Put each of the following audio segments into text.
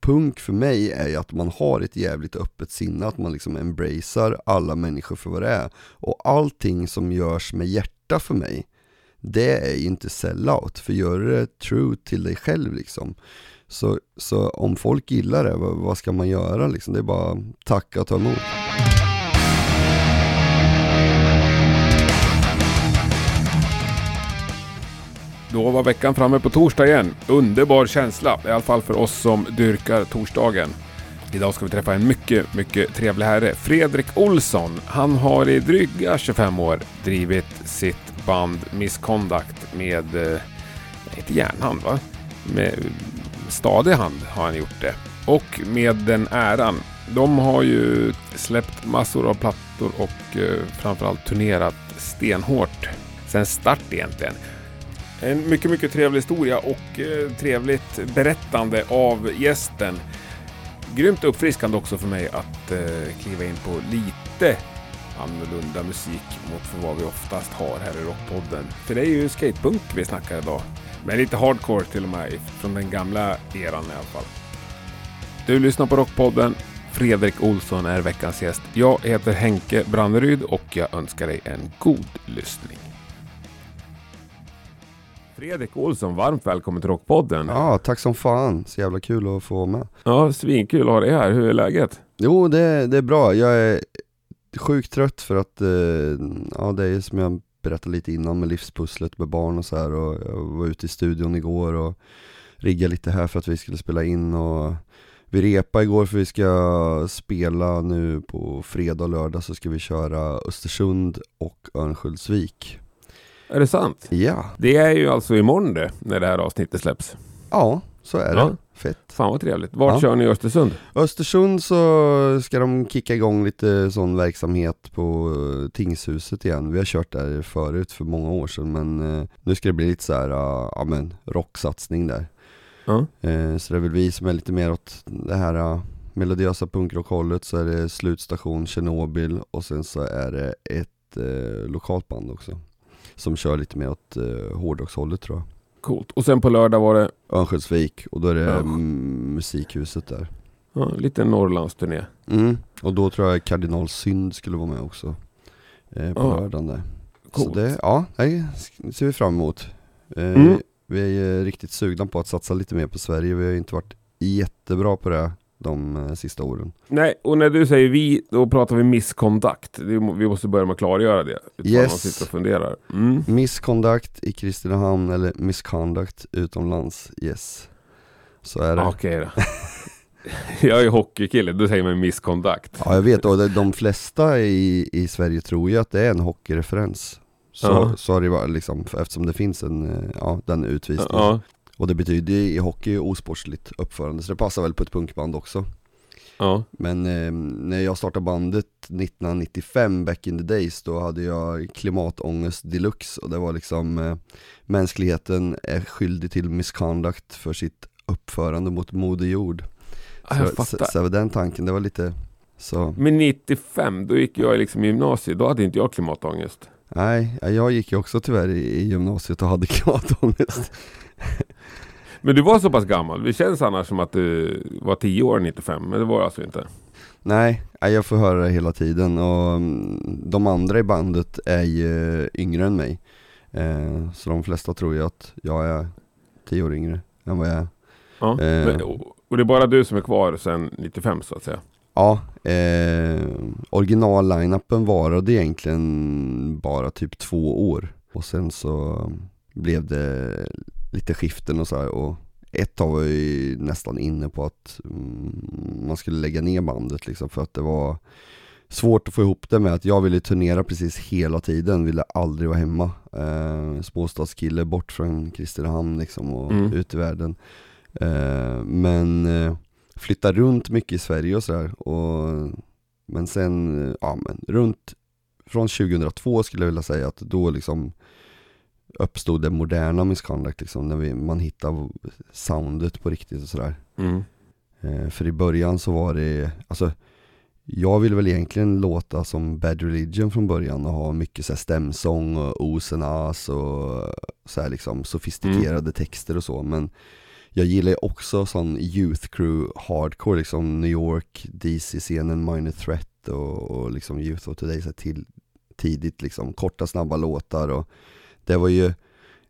punk för mig är ju att man har ett jävligt öppet sinne, att man liksom embracear alla människor för vad det är. Och allting som görs med hjärta för mig, det är ju inte sellout, för gör det true till dig själv liksom. Så, så om folk gillar det, vad, vad ska man göra liksom? Det är bara tacka och ta emot. Då var veckan framme på torsdag igen. Underbar känsla, i alla fall för oss som dyrkar torsdagen. Idag ska vi träffa en mycket, mycket trevlig herre. Fredrik Olsson. Han har i dryga 25 år drivit sitt band Misconduct med, eh, inte järnhand va? Med stadig hand har han gjort det. Och med den äran. De har ju släppt massor av plattor och eh, framförallt turnerat stenhårt sen start egentligen. En mycket, mycket trevlig historia och eh, trevligt berättande av gästen. Grymt uppfriskande också för mig att eh, kliva in på lite annorlunda musik mot för vad vi oftast har här i Rockpodden. För det är ju skatepunk vi snackar idag. Men lite hardcore till och med från den gamla eran i alla fall. Du lyssnar på Rockpodden. Fredrik Olsson är veckans gäst. Jag heter Henke Branneryd och jag önskar dig en god lyssning. Fredrik Olsson, varmt välkommen till Rockpodden. Ja, tack som fan. Så jävla kul att få vara med. Ja, svinkul att ha dig här. Hur är läget? Jo, det, det är bra. Jag är sjukt trött för att, eh, ja det är som jag berättade lite innan med livspusslet med barn och så här och jag var ute i studion igår och riggade lite här för att vi skulle spela in och vi repa igår för vi ska spela nu på fredag och lördag så ska vi köra Östersund och Örnsköldsvik. Är det sant? Ja. Det är ju alltså imorgon det, när det här avsnittet släpps. Ja, så är det. Ja. Fett. Fan vad trevligt. Vart Ja. kör ni i Östersund? Östersund så ska de kicka igång lite sån verksamhet på eh, Tingshuset igen. Vi har kört där förut för många år sedan men eh, nu ska det bli lite så här, eh, ja men rocksatsning där. Ja. Så det är väl vi som är lite mer åt det här melodiösa punkrockhållet så är det Slutstation Tjernobyl och sen så är det ett eh, lokalt band också. Som kör lite mer åt eh, hårdrockshållet tror jag. Coolt. Och sen på lördag var det Örnsköldsvik och då är det Ja. mm, musikhuset där. ja, lite Norrlandsturné. Mm. Och då tror jag Kardinal Synd skulle vara med också. Eh, på Ja. lördagen där. Coolt. Så det, ja, det ser vi fram emot. Eh, Mm. Vi är riktigt sugna på att satsa lite mer på Sverige. Vi har inte varit jättebra på det de eh, sista åren. Nej, och när du säger vi, då pratar vi misskontakt. Vi måste börja med att klargöra det. Yes. man sitter och funderar. Mm. Misconduct i Kristinehamn eller misconduct utomlands, yes. Så är det. Okej då. Jag är hockeykille, då säger man misskontakt. Ja jag vet, och de- flesta i, i Sverige tror ju att det är en hockeyreferens. Så, Ja. så har det varit liksom, eftersom det finns en, eh, ja den utvisningen. Ja, Och det betyder i hockey osportsligt uppförande, så det passar väl på ett punkband också. ja. Men eh, när jag startade bandet 1995, back in the days, då hade jag klimatångest deluxe och det var liksom eh, Mänskligheten är skyldig till misconduct för sitt uppförande mot Moder Jord. Jag så, fattar. så, så den tanken, det var lite så, Men 95, då gick jag liksom i gymnasiet. Då hade inte jag klimatångest. nej, jag gick ju också tyvärr i, i gymnasiet och hade klimatångest. Men du var så pass gammal. Det känns annars som att du var 10 år 95, men det var alltså inte. Nej, jag får höra det hela tiden och mm, de andra i bandet är ju yngre än mig. Eh, så de flesta tror ju att jag är tio år yngre än vad jag är. Ja. Eh. Men, och det är bara du som är kvar sedan 95 så att säga. Ja, eh, original-line-upen varade egentligen bara typ två år. Och sen så blev det lite skiften och så här. Och ett tag var jag ju nästan inne på att mm, man skulle lägga ner bandet liksom för att det var svårt att få ihop det med att jag ville turnera precis hela tiden, ville aldrig vara hemma. Eh, småstadskille bort från Kristinehamn liksom och Mm. ut i världen. Eh, men eh, flytta runt mycket i Sverige och sådär. Men sen, eh, ja men runt från 2002 skulle jag vilja säga att då liksom uppstod det moderna misconduct liksom, när vi, man hittade soundet på riktigt och sådär. Mm. Eh, för i början så var det, alltså jag ville väl egentligen låta som Bad Religion från början och ha mycket så här stämsång och os and as och så här liksom sofistikerade texter och så men jag gillar ju också sån Youth Crew hardcore, liksom New York, DC-scenen, Minor Threat och, och liksom Youth of Today så till, tidigt liksom, korta snabba låtar och det var ju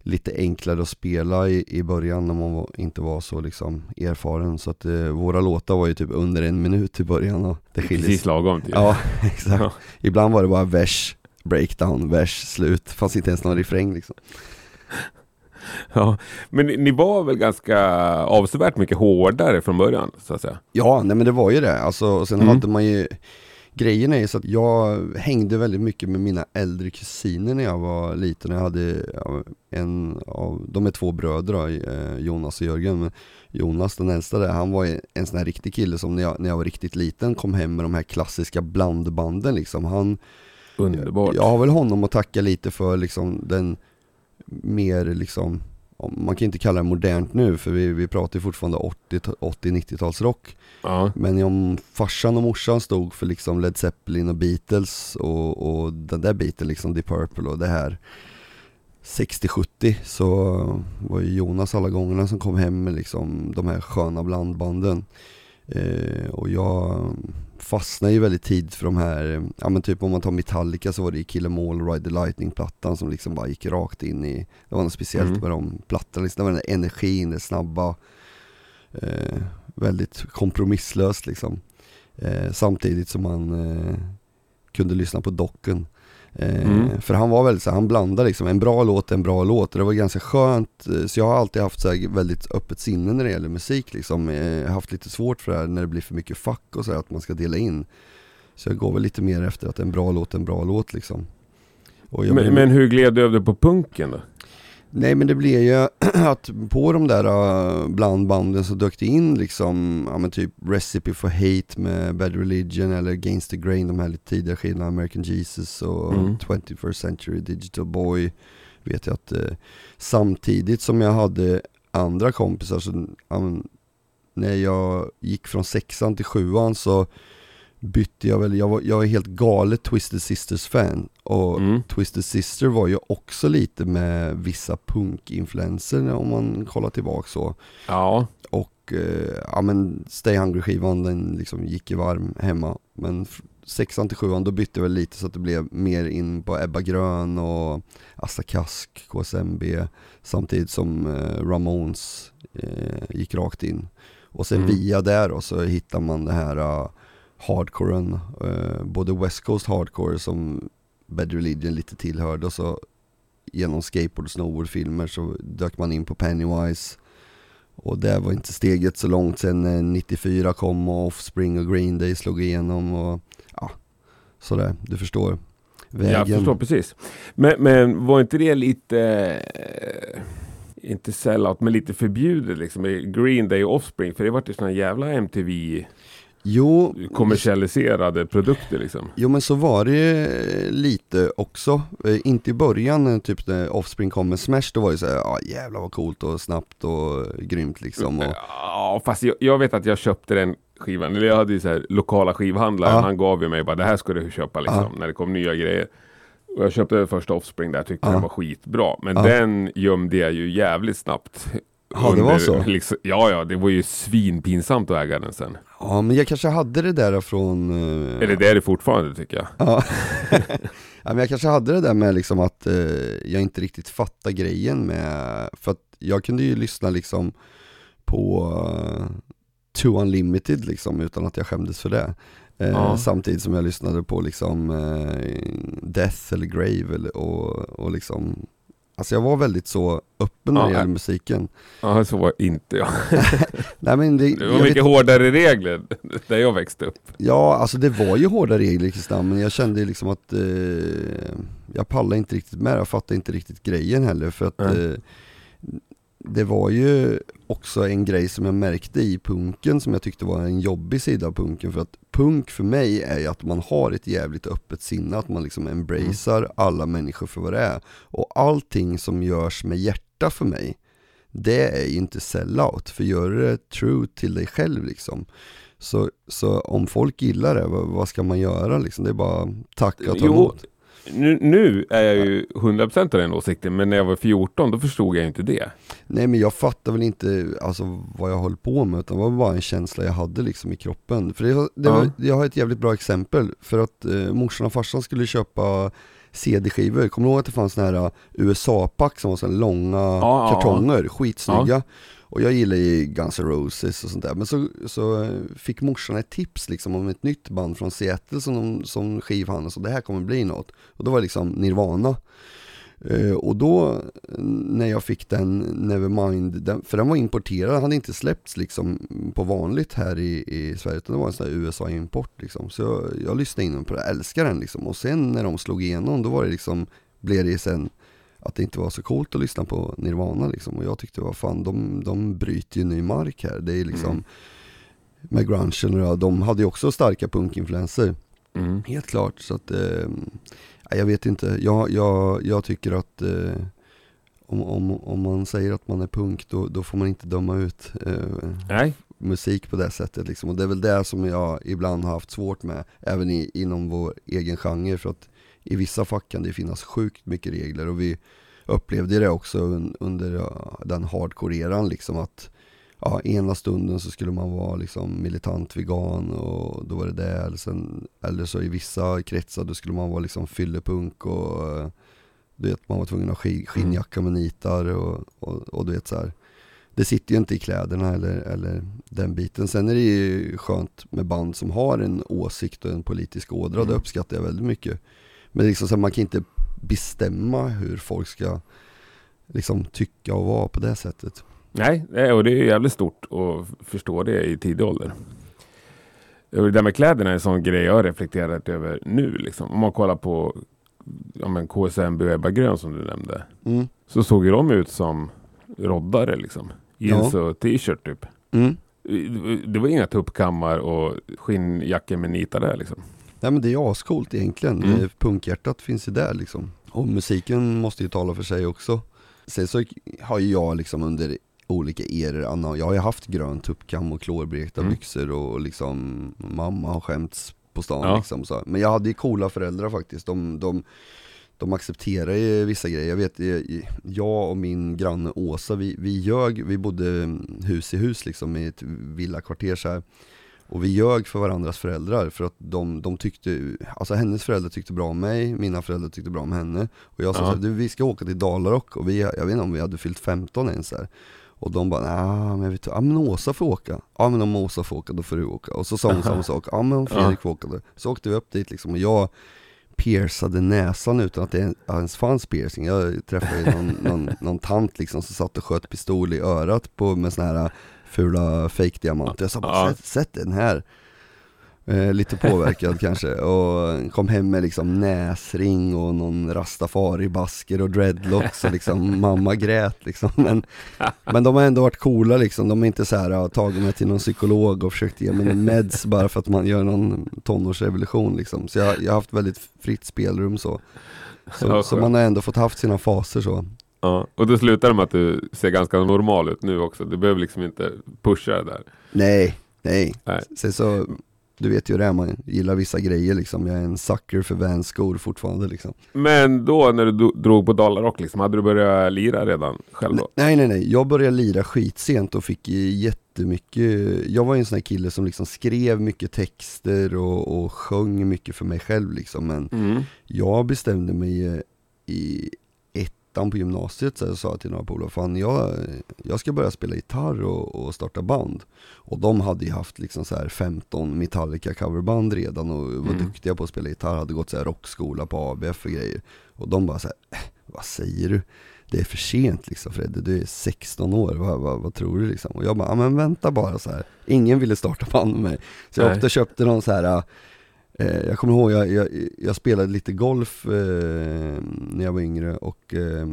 lite enklare att spela i, i början när man var, inte var så liksom erfaren så att eh, våra låtar var ju typ under en minut i början och det skildes Precis lagom till Ja, exakt ja. Ibland var det bara vers, breakdown, vers, slut, fanns inte ens någon refräng liksom Ja, men ni var väl ganska avsevärt mycket hårdare från början så att säga? Ja, nej men det var ju det. Alltså, sen mm. hade man ju Grejen är så att jag hängde väldigt mycket med mina äldre kusiner när jag var liten. Jag hade en av, de är två bröder då, eh, Jonas och Jörgen. Men Jonas den äldsta där, han var en sån här riktig kille som när jag, när jag var riktigt liten kom hem med de här klassiska blandbanden liksom. Han, Underbart. Jag, jag har väl honom att tacka lite för liksom den mer liksom man kan inte kalla det modernt nu för vi, vi pratar fortfarande 80-90-talsrock. Ja. Men om farsan och morsan stod för liksom Led Zeppelin och Beatles och, och den där biten liksom Deep Purple och det här 60-70 så var ju Jonas alla gångerna som kom hem med liksom de här sköna blandbanden. Eh, och jag fastnade ju väldigt tidigt för de här, ja men typ om man tar Metallica så var det ju Kill Em All, Ride the Lightning-plattan som liksom bara gick rakt in i, det var något speciellt mm. med de plattorna, liksom, det var den där energin, det snabba, eh, väldigt kompromisslöst liksom. Eh, samtidigt som man eh, kunde lyssna på Docken mm. För han var väldigt så han blandade liksom, en bra låt en bra låt det var ganska skönt eh, Så jag har alltid haft så väldigt öppet sinne när det gäller musik liksom eh, Jag har haft lite svårt för det här när det blir för mycket fack och så här, att man ska dela in Så jag går väl lite mer efter att en bra låt en bra låt liksom men, blev... men hur gled du över på punken då? Nej men det blev ju att på de där uh, blandbanden så dök det in liksom, ja men typ Recipe for Hate med Bad Religion eller Against the Grain, de här lite tidigare skivorna, American Jesus och mm. 21st Century Digital Boy. Vet jag att uh, samtidigt som jag hade andra kompisar så, um, när jag gick från sexan till sjuan så bytte jag väl, jag var, jag var helt galet Twisted Sisters fan och mm. Twisted Sister var ju också lite med vissa punkinfluenser om man kollar tillbaka så. Ja. Och eh, ja men Stay Hungry skivan den liksom gick i varm hemma. Men sexan till sjuan då bytte jag väl lite så att det blev mer in på Ebba Grön och Asta Kask, KSMB samtidigt som eh, Ramones eh, gick rakt in. Och sen mm. via där då så hittar man det här uh, hardcoren, eh, både West Coast hardcore som Bad Religion lite tillhörde och så genom skateboard och snowboardfilmer så dök man in på Pennywise och där var inte steget så långt sen eh, 94 kom och Offspring och Green Day slog igenom och ja, sådär, du förstår. Vägen. Jag förstår precis. Men, men var inte det lite, eh, inte sellout, men lite förbjudet liksom Green Day och Offspring? För det vart ju såna jävla MTV Jo, kommersialiserade produkter liksom. Jo men så var det lite också, eh, inte i början typ när Offspring kom med Smash, då var det såhär, ja jävlar vad coolt och snabbt och grymt liksom. Och... Ja fast jag, jag, vet att jag köpte den skivan, eller jag hade ju så här lokala skivhandlare, ja. han gav ju mig bara det här ska du köpa liksom, ja. när det kom nya grejer. Och jag köpte första Offspring där, tyckte ja. den var skitbra. Men ja. den gömde jag ju jävligt snabbt Ja, det var så? Liksom, ja, ja, det var ju svinpinsamt att äga den sen. Ja, men jag kanske hade det där från... Uh... Eller det är det fortfarande tycker jag. Ja. ja, men jag kanske hade det där med liksom att uh, jag inte riktigt fattar grejen med, för att jag kunde ju lyssna liksom på uh, Too Unlimited liksom utan att jag skämdes för det. Uh, ja. Samtidigt som jag lyssnade på liksom Death eller Grave eller, och, och liksom Alltså jag var väldigt så öppen när det gäller musiken. Ja, så var inte jag. Nej, men det, det var mycket vet... hårdare regler där jag växte upp. Ja, alltså det var ju hårda regler i Kristian, men jag kände liksom att eh, jag pallade inte riktigt med det, jag fattade inte riktigt grejen heller för att mm. eh, det var ju också en grej som jag märkte i punken som jag tyckte var en jobbig sida av punken för att punk för mig är ju att man har ett jävligt öppet sinne, att man liksom embracear mm. alla människor för vad det är. Och allting som görs med hjärta för mig, det är ju inte sellout, för gör det true till dig själv liksom. Så, så om folk gillar det, vad, vad ska man göra liksom? Det är bara tacka och ta emot. Nu, nu är jag ju 100% av den åsikten, men när jag var 14 då förstod jag inte det. Nej men jag fattar väl inte alltså, vad jag höll på med utan det var bara en känsla jag hade liksom i kroppen. För det, det var, jag har ett jävligt bra exempel för att eh, morsan och farsan skulle köpa CD-skivor, kommer du ihåg att det fanns sådana här uh, USA-pack som var sådana långa Ja, ja, kartonger, skitsnygga och jag gillar ju Guns N' Roses och sånt där, men så, så eh, fick morsan ett tips liksom om ett nytt band från Seattle som, de, som skivhandel, så det här kommer bli något Och då var det liksom Nirvana Uh, och då när jag fick den Nevermind, den, för den var importerad, den hade inte släppts liksom på vanligt här i, i Sverige utan det var en sån här USA-import liksom. Så jag, jag lyssnade in på det, älskar den liksom. Och sen när de slog igenom då var det liksom, blev det sen att det inte var så coolt att lyssna på Nirvana liksom. Och jag tyckte, vad fan, de, de bryter ju ny mark här. Det är liksom, Mm. med grungen och de hade ju också starka punkinfluenser. Mm. Helt klart, så att eh, jag vet inte, jag, jag, jag tycker att eh, om, om, om man säger att man är punk då, då får man inte döma ut eh, musik på det sättet liksom. Och det är väl det som jag ibland har haft svårt med, även i, inom vår egen genre för att i vissa fack kan det finnas sjukt mycket regler och vi upplevde det också un, under den hardcore-eran liksom att ja, ena stunden så skulle man vara liksom militant vegan och då var det det, eller, sen, eller så i vissa kretsar då skulle man vara liksom fyllepunk och du vet man var tvungen att ha sk- skinnjacka med nitar och, och, och du vet så här. Det sitter ju inte i kläderna eller, eller den biten. Sen är det ju skönt med band som har en åsikt och en politisk ådra, det Mm. uppskattar jag väldigt mycket. Men liksom så man kan inte bestämma hur folk ska liksom tycka och vara på det sättet. nej, nej, och det är jävligt stort att förstå det i tidig ålder. Och Det där med kläderna är en sån grej jag har reflekterat över nu. Liksom. Om man kollar på ja, men KSMB och Ebba Grön som du nämnde. Mm. Så såg ju de ut som roddare liksom. Jeans och t-shirt typ. Mm. Det var inga tuppkammar och skinnjackor med nitar där liksom. Nej men det är ascoolt egentligen, Mm. Eh, punkhjärtat finns ju där liksom. Och musiken måste ju tala för sig också. Sen så har ju jag liksom under olika eror, jag har ju haft grön tuppkam och klorblekta Mm. byxor och liksom mamma har skämts på stan Ja. liksom så. Men jag hade ju coola föräldrar faktiskt, de, de, de accepterar ju vissa grejer. Jag vet, eh, jag och min granne Åsa, vi, vi ljög, vi bodde hus i hus liksom i ett villakvarter så här. Och vi ljög för varandras föräldrar för att de, de tyckte, alltså hennes föräldrar tyckte bra om mig, mina föräldrar tyckte bra om henne. Och jag sa Ja. så här, du vi ska åka till Dalarok och vi, jag vet inte om vi hade fyllt 15 ens här. Och de bara, nej men vet du, ja men Åsa får åka. Ja men om Åsa får åka, då får du åka. Och så sa hon samma sak, ja men om Fredrik får åka då. Så åkte vi upp dit liksom och jag piercade näsan utan att det ens fanns piercing. Jag träffade någon, någon, någon tant liksom som satt och sköt pistol i örat på, med såna här fula fake-diamanter. Jag sa bara, sätt, sätt den här. Eh, lite påverkad kanske. Och kom hem med liksom näsring och någon rastafari-basker och dreadlocks och liksom mamma grät liksom. Men, men de har ändå varit coola liksom, de är inte så här tagit mig till någon psykolog och försökt ge mig meds bara för att man gör någon tonårsrevolution liksom. Så jag, jag har haft väldigt fritt spelrum så. Så, så man har ändå fått haft sina faser så Ja. Och då slutar det med att du ser ganska normal ut nu också. Du behöver liksom inte pusha det där. Nej, nej, Nej. Sen så du vet ju det, man gillar vissa grejer liksom, jag är en sucker för Vans-skor fortfarande liksom Men då när du drog på Dalarrock, liksom, hade du börjat lira redan själv då? Nej nej nej, jag började lira skitsent och fick jättemycket Jag var ju en sån här kille som liksom skrev mycket texter och, och sjöng mycket för mig själv liksom Men Mm. jag bestämde mig i ettan på gymnasiet så jag sa till några polare, fan jag, jag ska börja spela gitarr och, och starta band Och de hade ju haft liksom så här 15 Metallica coverband redan och var Mm. duktiga på att spela gitarr, hade gått så här rockskola på ABF och grejer Och de bara så här, äh, vad säger du? Det är för sent liksom Fredde, du är 16 år, vad, vad, vad tror du liksom? Och jag bara, men vänta bara så här. ingen ville starta band med mig Så jag Nej. köpte någon så här Eh, jag kommer ihåg, jag, jag, jag spelade lite golf eh, när jag var yngre och eh,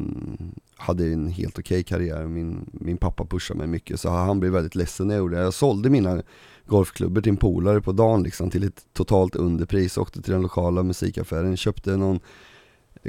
hade en helt okej karriär. Min, min pappa pushade mig mycket så han blev väldigt ledsen när jag gjorde det. Jag sålde mina golfklubbor till en polare på dagen liksom till ett totalt underpris. Åkte till den lokala musikaffären, köpte någon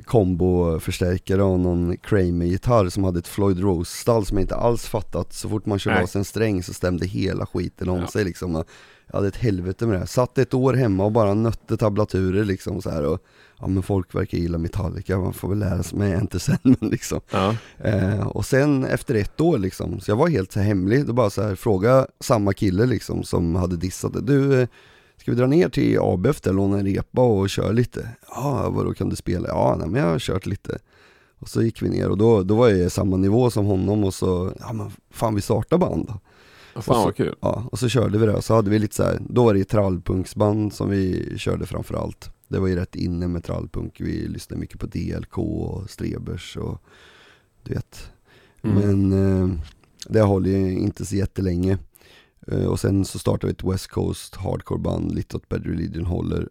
komboförstärkare och någon Kramer-gitarr som hade ett Floyd Rose-stall som jag inte alls fattat. Så fort man körde av sig en sträng så stämde hela skiten om Ja. sig liksom. Jag hade ett helvete med det. här. Satt ett år hemma och bara nötte tablaturer liksom så här och Ja men folk verkar gilla Metallica, man får väl lära sig med Enter Sandman liksom. Ja. Eh, och sen efter ett år liksom, så jag var helt så hemlig, då bara så här, fråga samma kille liksom som hade dissat det. Du, ska vi dra ner till AB efter, låna en repa och köra lite? Ja, vadå kan du spela? Ja, nej, men jag har kört lite. Och så gick vi ner och då, då var jag i samma nivå som honom och så, ja men fan vi startar band då. Fan vad kul. Ja, och så körde vi det och så hade vi lite så här, då var det ju trallpunksband som vi körde framförallt. Det var ju rätt inne med trallpunk, vi lyssnade mycket på DLK och Strebers och du vet. Mm. Men eh, det håller ju inte så jättelänge. Eh, och sen så startade vi ett West Coast hardcore-band, Lite åt Bad Religion håller.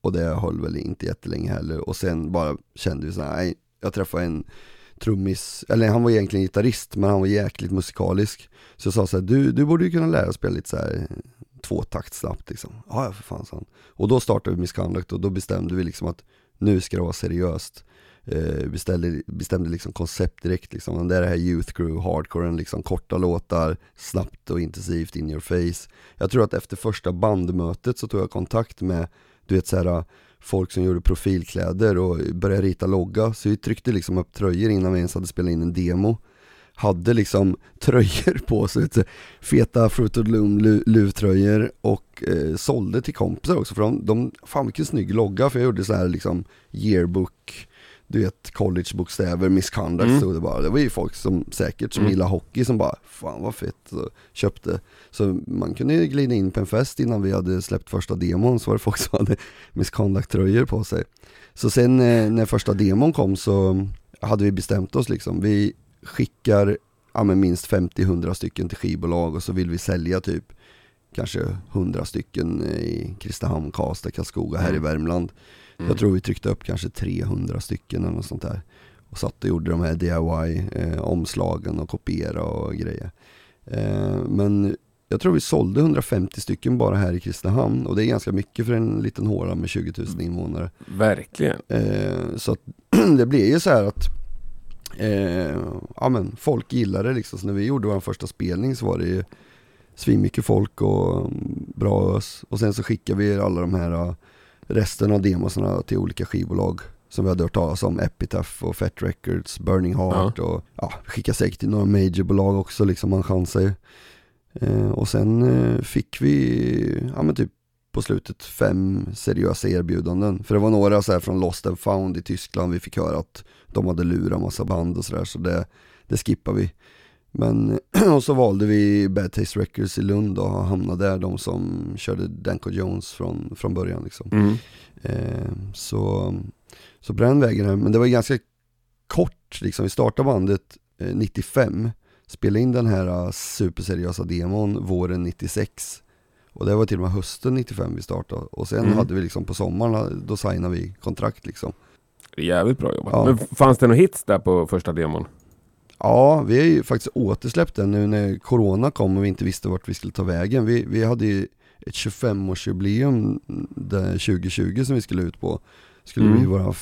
Och det höll väl inte jättelänge heller. Och sen bara kände vi såhär, nej, jag träffade en trummis, eller han var egentligen gitarrist men han var jäkligt musikalisk. Så jag sa så här, du, du borde ju kunna lära dig spela lite så här tvåtakt snabbt liksom. Ja, ja för fan sa han. Och då startade vi Misconduct och då bestämde vi liksom att nu ska det vara seriöst. Eh, beställde, bestämde liksom koncept direkt liksom. Det är det här Youth Crew, hardcoren, liksom korta låtar, snabbt och intensivt in your face. Jag tror att efter första bandmötet så tog jag kontakt med, du vet såhär, folk som gjorde profilkläder och började rita logga. Så vi tryckte liksom upp tröjor innan vi ens hade spelat in en demo. Hade liksom tröjor på sig, feta Fruit of the Loom luvtröjor och eh, sålde till kompisar också för de, de, fan vilken snygg logga för jag gjorde så här liksom yearbook du vet college-bokstäver, misconduct Mm. stod det bara. Det var ju folk som säkert som Mm. gillar hockey som bara, fan vad fett, och köpte. Så man kunde ju glida in på en fest innan vi hade släppt första demon så var det folk som hade misconduct-tröjor på sig. Så sen eh, när första demon kom så hade vi bestämt oss liksom, vi skickar ja, men minst 50-100 stycken till skivbolag och så vill vi sälja typ kanske 100 stycken i Kristinehamn, Karlstad, Karlskoga här i Mm. Värmland. Mm. Jag tror vi tryckte upp kanske 300 stycken eller något sånt där. Och satt och gjorde de här DIY-omslagen och kopiera och grejer. Eh, men jag tror vi sålde 150 stycken bara här i Kristinehamn och det är ganska mycket för en liten håla med 20 000 invånare. Verkligen. Eh, så det blev ju så här att eh, ja, men folk gillade det liksom. Så när vi gjorde vår första spelning så var det ju svinmycket folk och mm, bra ös. Och sen så skickade vi alla de här eh, resten av demosarna till olika skivbolag som vi hade hört talas om, Epitaph och Fat Records, Burning Heart och ja, skickade säkert till några majorbolag också liksom, man chansar ju. Eh, och sen eh, fick vi, ja men typ på slutet fem seriösa erbjudanden. För det var några så här från Lost and found i Tyskland, vi fick höra att de hade lurat massa band och sådär så det, det skippade vi. Men, och så valde vi Bad Taste Records i Lund och hamnade där, de som körde Danko Jones från, från början liksom. Mm. Eh, så, så på den vägen, här. men det var ganska kort liksom, vi startade bandet eh, 95, spelade in den här eh, superseriösa demon våren 96 och det var till och med hösten 95 vi startade och sen Mm. hade vi liksom på sommaren, då signade vi kontrakt liksom. Jävligt bra jobbat. Ja. Men fanns det några hits där på första demon? Ja, vi har ju faktiskt återsläppt den nu när Corona kom och vi inte visste vart vi skulle ta vägen. Vi, vi hade ju ett 25-årsjubileum där 2020 som vi skulle ut på. Skulle Mm. bli våra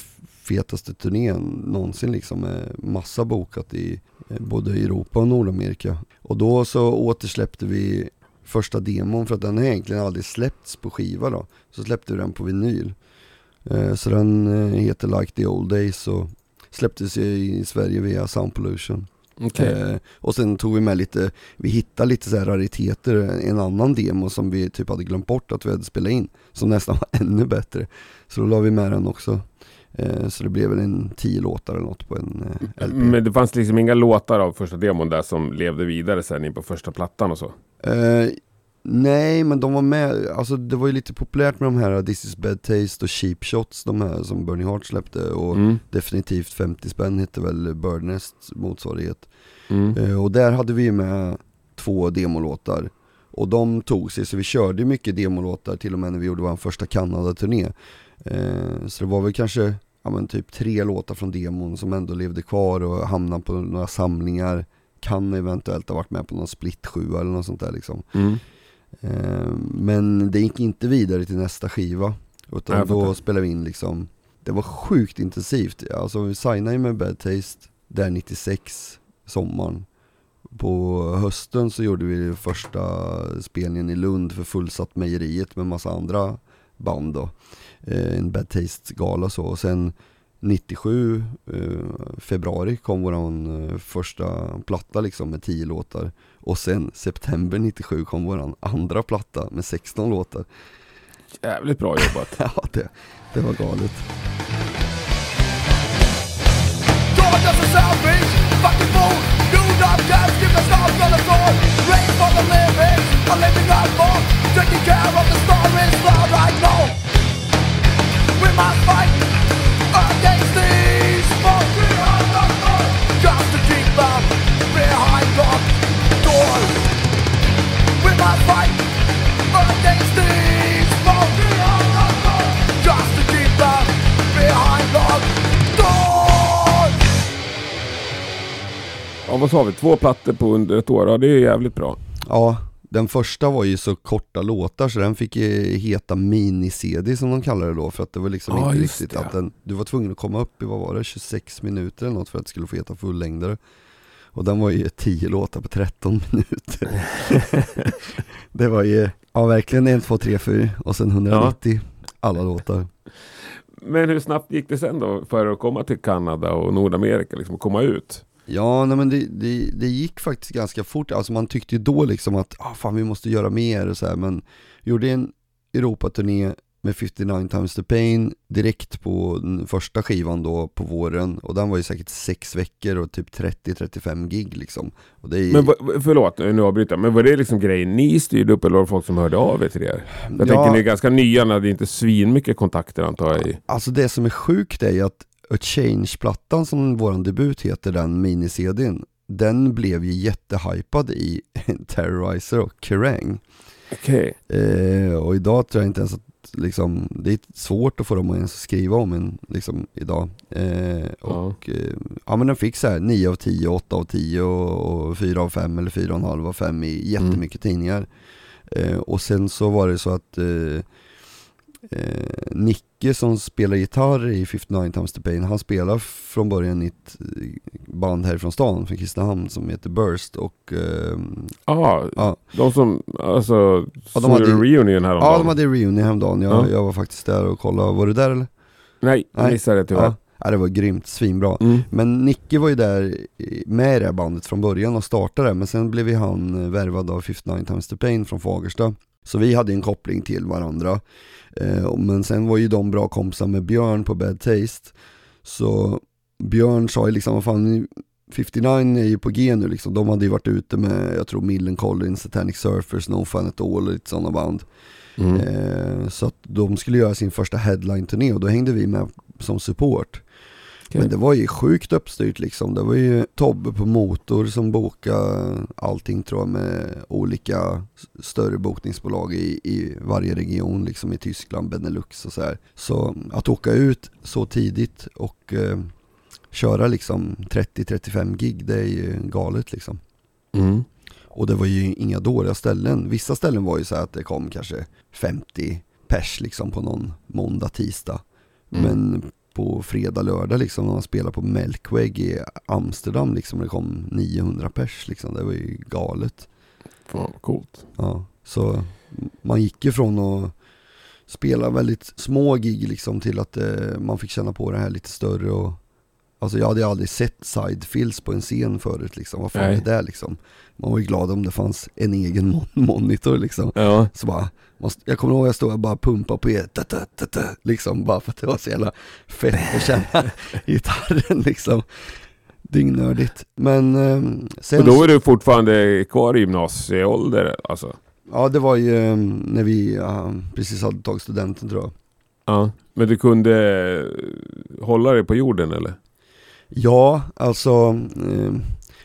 fetaste turné någonsin liksom med massa bokat i eh, både Europa och Nordamerika. Och då så återsläppte vi första demon för att den har egentligen aldrig släppts på skiva då. Så släppte vi den på vinyl. Eh, Så den eh, heter Like the Old Days och släpptes i Sverige via Sound Pollution. Okej. Eh, och sen tog vi med lite, vi hittade lite så här rariteter, en annan demo som vi typ hade glömt bort att vi hade spelat in, som nästan var ännu bättre. Så då la vi med den också. Eh, så det blev väl en tio låtar eller något på en eh, LP. Men det fanns liksom inga låtar av första demon där som levde vidare sen in på första plattan och så? Nej, men de var med, alltså det var ju lite populärt med de här This is bad taste och Cheap shots, de här som Burning Heart släppte och Mm. definitivt 50 spänn hette väl Birdnests motsvarighet. Mm. Eh, Och där hade vi med två demolåtar Och de tog sig, så vi körde mycket demolåtar till och med när vi gjorde vår första Kanada-turné eh, Så det var väl kanske, ja men typ tre låtar från demon som ändå levde kvar och hamnade på några samlingar Kan eventuellt ha varit med på någon split 7 eller något sånt där liksom Mm. Eh, Men det gick inte vidare till nästa skiva Utan Jag då spelade vi in liksom det var sjukt intensivt. Alltså vi signade ju med Bad Taste där 96, sommaren. På hösten så gjorde vi första spelningen i Lund för Fullsatt Mejeriet med massa andra band då. Eh, en Bad Taste-gala så. Och sen 97, eh, februari kom våran första platta liksom med 10 låtar. Och sen september 97 kom våran andra platta med 16 låtar. Jävligt bra jobbat. ja, det, det var galet. Taking care of the stories that I know. We must fight Ja, vad sa vi? Två plattor på under ett år. Ja, det är jävligt bra. Ja, den första var ju så korta låtar så den fick ju heta mini-CD som de kallar det då för att det var liksom Ja, inte riktigt det. att den, du var tvungen att komma upp i, vad var det, 26 minuter eller något för att det skulle få heta fullängdare. Och den var ju 10 låtar på 13 minuter. det var ju, ja verkligen 1, 2, 3, 4 och sen 190 alla låtar. Men hur snabbt gick det sen då för att komma till Kanada och Nordamerika, liksom komma ut? Ja, nej men det, det, det gick faktiskt ganska fort, alltså man tyckte ju då liksom att ah, fan vi måste göra mer och så här, men gjorde en Europaturné med 59 times the pain direkt på den första skivan då på våren och den var ju säkert sex veckor och typ 30-35 gig liksom. Och det är, Men förlåt, nu avbryter jag. Men var det liksom grejen ni styrde upp eller var det folk som hörde av er till er? Jag Ja. tänker ni är ganska nya, ni hade inte svin mycket kontakter antar jag. Alltså det som är sjukt är ju att A Change-plattan som våran debut heter, den mini-CDn, den blev ju jättehypad i Terrorizer och Kerrang. Okej. Eh, och idag tror jag inte ens att liksom, det är svårt att få dem att ens skriva om en liksom, idag. Eh, och eh, ja men den fick så här 9 av 10, 8 av 10 och, och 4 av 5 eller 4,5 av 5 i jättemycket tidningar. Eh, och sen så var det så att eh, Nicke som spelar gitarr i 59 Times the Pain, han spelar från början i ett eh, band härifrån stan, från Kristinehamn som heter Burst och eh, Ja, ja, de som, alltså, Ja, de hade- reunion häromdagen. ja de hade reunion häromdagen, jag, Ja. jag var faktiskt där och kollade, var du där eller? Nej, jag missade det tyvärr. Ja, ja det var grymt, svinbra. Mm. Men Nicke var ju där med i det här bandet från början och startade men sen blev ju han eh, värvad av 59 Times the Pain från Fagersta. Så vi hade en koppling till varandra. Eh, men sen var ju de bra kompisar med Björn på Bad Taste. Så Björn sa ju liksom, vad fan, 59 är ju på G nu liksom. De hade ju varit ute med, jag tror Millencolin, Satanic Surfers, No Fun At All och lite sådana band. Mm. Eh, så att de skulle göra sin första headline-turné och då hängde vi med som support. Men det var ju sjukt uppstyrt liksom. Det var ju Tobbe på motor som bokade allting tror jag med olika större bokningsbolag i, i varje region liksom i Tyskland, Benelux och så här. Så att åka ut så tidigt och eh, köra liksom 30-35 gig, det är ju galet liksom. Mm. Och det var ju inga dåliga ställen. Vissa ställen var ju så här att det kom kanske 50 pers liksom på någon måndag, tisdag. Mm. Men på fredag, lördag liksom när man spelade på Melkweg i Amsterdam liksom, det kom 900 pers liksom. Det var ju galet. Fan, vad coolt. Ja, så man gick ju från att spela väldigt små gig liksom till att eh, man fick känna på det här lite större och Alltså jag hade aldrig sett sidefills på en scen förut liksom, vad fan Nej. är det liksom? Man var ju glad om det fanns en egen mon- monitor liksom. Ja. Så bara, jag kommer ihåg att jag stod och bara pumpade på er, da, da, da, da, liksom bara för att det var så jävla fett att känna gitarren liksom. Dyngnördigt. Men eh, sen, Och då är du fortfarande kvar i gymnasieålder alltså? ja det var ju eh, när vi ja, precis hade tagit studenten tror jag. Ja. Men du kunde eh, hålla dig på jorden eller? Ja, alltså eh,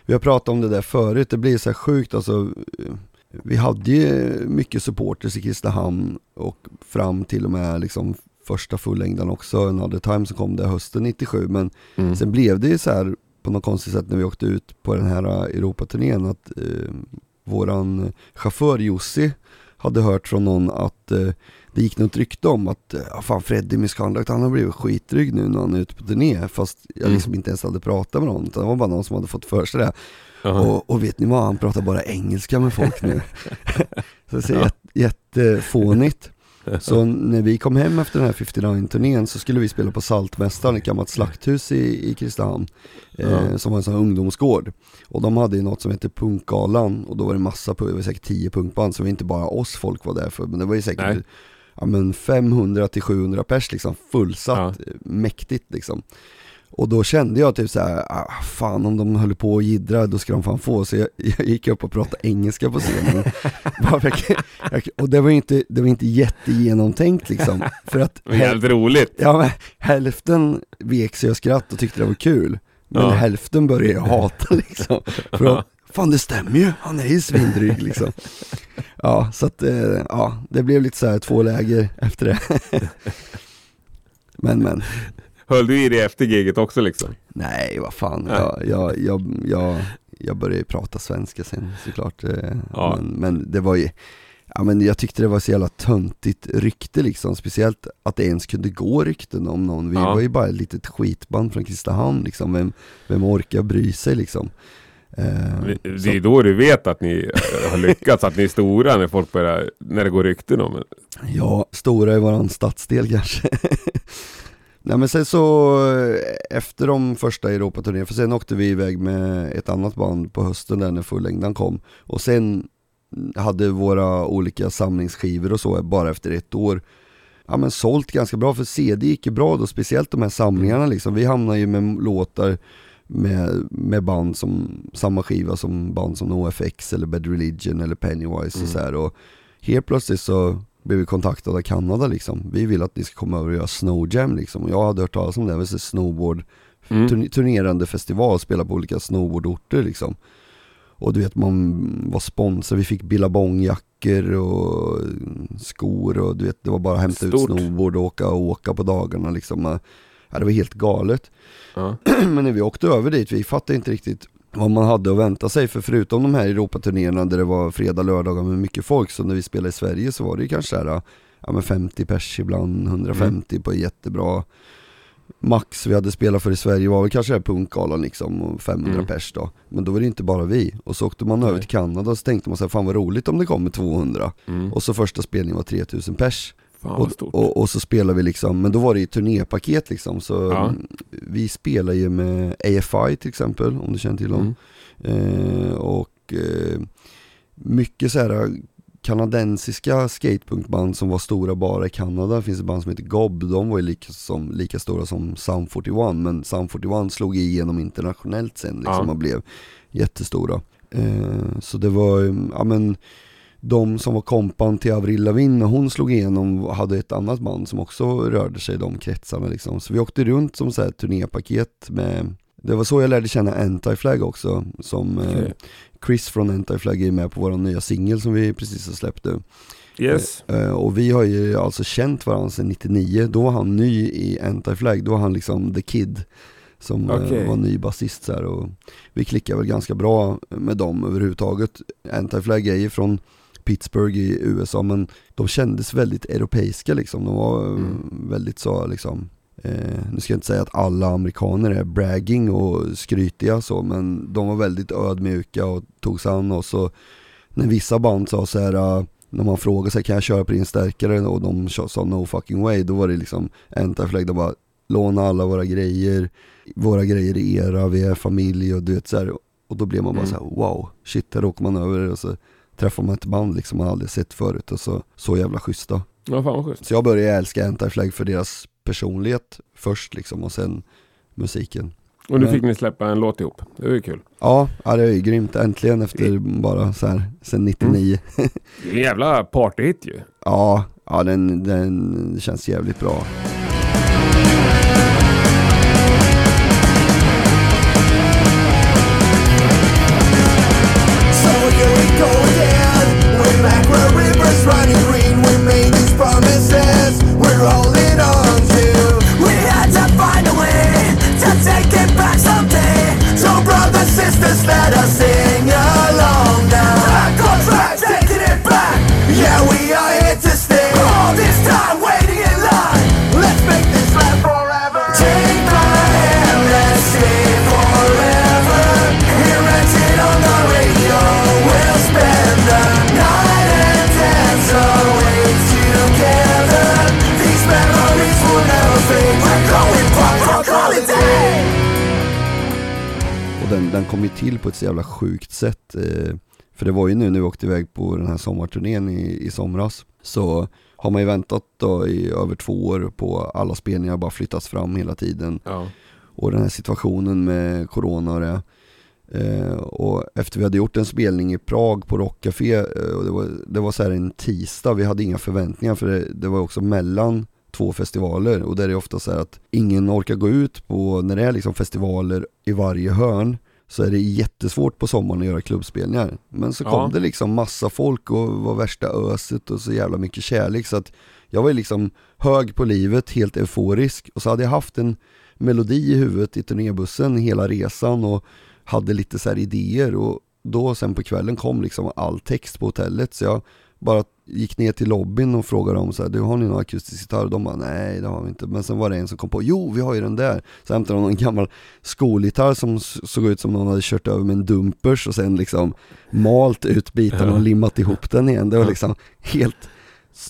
vi har pratat om det där förut, det blir så här sjukt alltså. eh, Vi hade ju mycket supporters i Kristinehamn och fram till och med liksom första fullängden också, Another Time som kom där hösten 97 men Mm. sen blev det ju så här på något konstigt sätt när vi åkte ut på den här Europaturnén att eh, våran chaufför Jussi hade hört från någon att eh, det gick något rykte om att, eh, ja fan Freddie Misconduct han har blivit skitdryg nu när han är ute på turné fast jag Mm. liksom inte ens hade pratat med någon utan det var bara någon som hade fått för sig det. Jaha. Och, och vet ni vad, han pratar bara engelska med folk nu. så det är jätte, jättefånigt. Så när vi kom hem efter den här 59-turnén så skulle vi spela på Saltmästaren, ett gammalt slakthus i, i Kristinehamn. Eh, Ja. Som var en sån här ungdomsgård. Och de hade ju något som hette Punkgalan och då var det massa, det var säkert 10 punkband, så det var inte bara oss folk var där för, men det var ju säkert Nej. Ja, men 500 till 700 pers liksom, fullsatt, Ja. mäktigt liksom. Och då kände jag typ såhär, ah, fan om de höll på och jiddra då ska de fan få. Så jag, jag gick upp och pratade engelska på scenen. Och det var ju inte, det var inte jättegenomtänkt liksom. För att jävligt roligt. ja, men, hälften vek sig och skratt och tyckte det var kul. Men Ja. hälften började jag hata liksom. För att, fan det stämmer ju, han är ju svindryg liksom. Ja, så att, eh, ja, det blev lite så här två läger efter det. Men men, Höll du i det efter giget också liksom? nej vad fan, jag, jag, jag, jag, jag började ju prata svenska sen såklart. eh, Ja. Men, men det var ju, ja men jag tyckte det var så jävla töntigt rykte liksom, speciellt att det ens kunde gå rykten om någon. Vi Ja. var ju bara ett litet skitband från Kristinehamn liksom, vem, vem orkar bry sig liksom? Eh, Det så- är då du vet att ni eh, har lyckats, att ni är stora när folk börjar, när det går rykten om. Ja, stora i våran stadsdel kanske. Nej men sen så, eh, efter de första Europaturnéerna, för sen åkte vi iväg med ett annat band på hösten där när fullängden kom. Och sen hade våra olika samlingsskivor och så bara efter ett år Ja men sålt ganska bra, för CD gick ju bra då, speciellt de här samlingarna liksom. Vi hamnade ju med låtar med, med band som, samma skiva som band som NoFX eller Bad Religion eller Pennywise Mm. och så här. Och helt plötsligt så blev vi kontaktade av Kanada liksom. Vi vill att ni ska komma över och göra Snow Jam liksom. Och jag hade hört talas om det, det snowboard, Mm. turn- turnerande festival, spela på olika snowboardorter liksom. Och du vet man var sponsor, vi fick billabongjackor och skor och du vet det var bara att hämta ut Stort. snowboard och åka och åka på dagarna liksom. Ja, det var helt galet. Ja. Men när vi åkte över dit, vi fattade inte riktigt vad man hade att vänta sig för förutom de här Europaturnéerna där det var fredag, lördagar med mycket folk så när vi spelade i Sverige så var det ju kanske här, ja men 50 pers ibland, 150 på jättebra Max vi hade spelat för i Sverige var väl kanske den här punkgalan liksom, och 500 Mm. pers då. Men då var det inte bara vi. Och så åkte man över Nej. till Kanada och så tänkte man så här, fan vad roligt om det kommer 200. Mm. Och så första spelningen var 3000 pers. Fan Och, och, och så spelade vi liksom, men då var det ju turnépaket liksom så Ja. Vi spelar ju med AFI till exempel, om du känner till dem. Mm. Eh, och eh, mycket så här kanadensiska skatepunkband som var stora bara i Kanada. Det finns ett band som heter Gob, de var ju lika, som, lika stora som Sound 41 men Sound 41 slog igenom internationellt sen liksom Ja. och blev jättestora. Eh, så det var, eh, ja men de som var kompan till Avril Lavigne, när hon slog igenom, hade ett annat band som också rörde sig i de kretsarna liksom. Så vi åkte runt som så här turnépaket med, det var så jag lärde känna Anti-Flag också, som eh, Okej. Chris från Anti-Flag är med på vår nya singel som vi precis har släppt nu. Yes. Eh, och vi har ju alltså känt varandra sedan 99, då var han ny i Anti-Flag, då var han liksom the kid som eh, Okej. var ny basist så här, och vi klickar väl ganska bra med dem överhuvudtaget. Anti-Flag är ju från Pittsburgh i USA men de kändes väldigt europeiska liksom, de var eh, Mm. väldigt så liksom Eh, nu ska jag inte säga att alla amerikaner är bragging och skrytiga så, men de var väldigt ödmjuka och tog sig an oss. Och när vissa band sa så här, eh, när man frågade sig kan jag köra på din stärkare? och de sa no fucking way, då var det liksom Anti-Flag, de bara låna alla våra grejer, våra grejer är era, vi är familj. Och du vet så här, Och då blev man bara Mm. så här: wow, shit, där åker man över. Och så träffar man ett band liksom man aldrig sett förut och så, så jävla schyssta. Ja, fan vad schysst. Så jag började älska Anti-Flag för deras personlighet först liksom och sen musiken. Och nu Men- fick ni släppa en låt ihop. Det var ju kul. Ja, ja det är ju grymt. Äntligen efter bara så här sen 99. Det är en jävla partyhit ju. Ja, ja den, den känns jävligt bra. Back where rivers running green. We made these promises. We're holding den kom ju till på ett så jävla sjukt sätt. Eh, för det var ju nu när vi åkte iväg på den här sommarturnén i, i somras, så har man ju väntat då i över två år på alla spelningar bara flyttats fram hela tiden. Ja. Och den här situationen med corona och det. Eh, och efter vi hade gjort en spelning i Prag på Rockcafé, eh, och det var, det var så här en tisdag, vi hade inga förväntningar för det, det var också mellan två festivaler och där är det ofta så här att ingen orkar gå ut på, när det är liksom festivaler i varje hörn, så är det jättesvårt på sommaren att göra klubbspelningar. Men så kom Ja. det liksom massa folk och var värsta öset och så jävla mycket kärlek så att jag var liksom hög på livet, helt euforisk och så hade jag haft en melodi i huvudet i turnébussen hela resan och hade lite så idéer och då sen på kvällen kom liksom all text på hotellet så jag bara gick ner till lobbyn och frågade dem så här, du har ni någon akustisk gitarr? De bara, nej det har vi inte. Men sen var det en som kom på, jo vi har ju den där. Så hämtade de någon gammal skolgitarr som såg ut som någon hade kört över med en dumpers och sen liksom malt ut bitarna och limmat ihop den igen. Det var liksom helt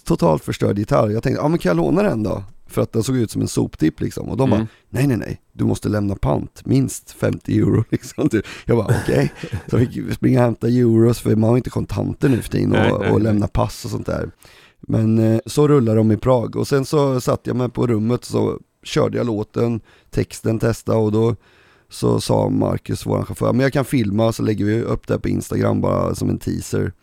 totalt förstörd gitarr. Jag tänkte, ja men kan jag låna den då? För att den såg ut som en soptipp liksom. Och de bara, Mm. nej nej nej, du måste lämna pant, minst 50 euro liksom. Jag bara okej, så jag fick springa och hämta euros för man har inte kontanter nu för tiden och, nej, och nej. lämna pass och sånt där. Men eh, så rullar de i Prag och sen så satt jag mig på rummet så körde jag låten, texten testade och då så sa Marcus, våran chaufför, men jag kan filma så lägger vi upp det på Instagram bara som en teaser.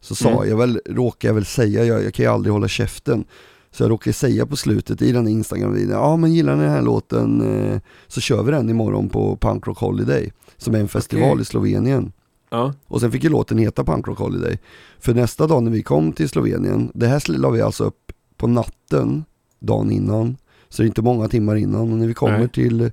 Så sa Mm. jag väl, råkade jag väl säga, jag, jag kan ju aldrig hålla käften. Så jag råkade säga på slutet i den Instagram-videon, ja men gillar ni den här låten eh, så kör vi den imorgon på Punk Rock Holiday, som är en festival Okej. i Slovenien. Ja. Och sen fick ju låten heta Punk Rock Holiday. För nästa dag när vi kom till Slovenien, det här la vi alltså upp på natten, dagen innan. Så det är inte många timmar innan. Och när vi kommer Nej. till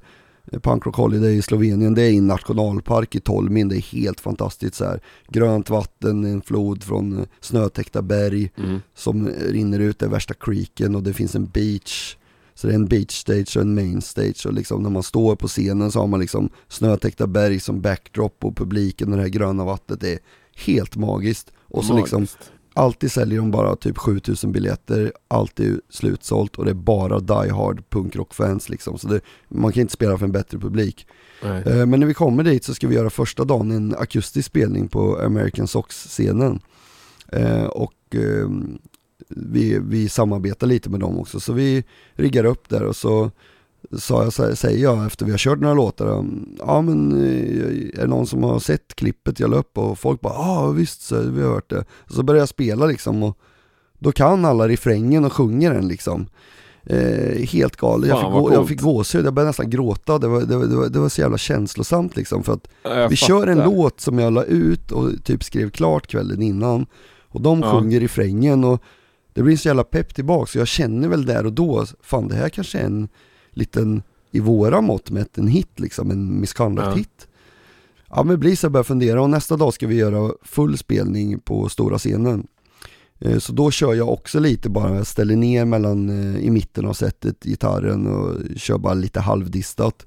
Punk Rock Holiday i Slovenien, det är en nationalpark i Tolmin, det är helt fantastiskt så här. Grönt vatten, en flod från eh, snötäckta berg Mm. som rinner ut, det är värsta creeken och det finns en beach. Så det är en beach stage och en main stage och liksom när man står på scenen så har man liksom snötäckta berg som backdrop och publiken och det här gröna vattnet det är helt magiskt. Och så liksom Magiskt. Alltid säljer de bara typ 7000 biljetter, alltid slutsålt och det är bara die hard punkrockfans liksom. Så det, man kan inte spela för en bättre publik. Nej. Eh, Men när vi kommer dit så ska vi göra första dagen en akustisk spelning på American Sox-scenen. Eh, Och eh, vi, vi samarbetar lite med dem också, så vi riggar upp där och så sa jag, säger jag efter vi har kört några låtar, ja men eh, är det någon som har sett klippet jag la upp? Och folk bara, ja visst så, vi har hört det. Och så börjar jag spela liksom och då kan alla refrängen och sjunger den liksom. Eh, helt galet, jag fick, gå, jag fick gåshud, jag började nästan gråta, det var, det, var, det, var, det var så jävla känslosamt liksom för att jag vi kör en låt som jag la ut och typ skrev klart kvällen innan och de Ja. sjunger refrängen och det blir så jävla pepp tillbaka så jag känner väl där och då, fan det här kanske är en liten, i våra mått mätt, en hit liksom, en misconduct Ja. hit. Ja men blir så börjar fundera och nästa dag ska vi göra full spelning på stora scenen. Eh, Så då kör jag också lite bara, jag ställer ner mellan, eh, i mitten av setet gitarren och kör bara lite halvdistat.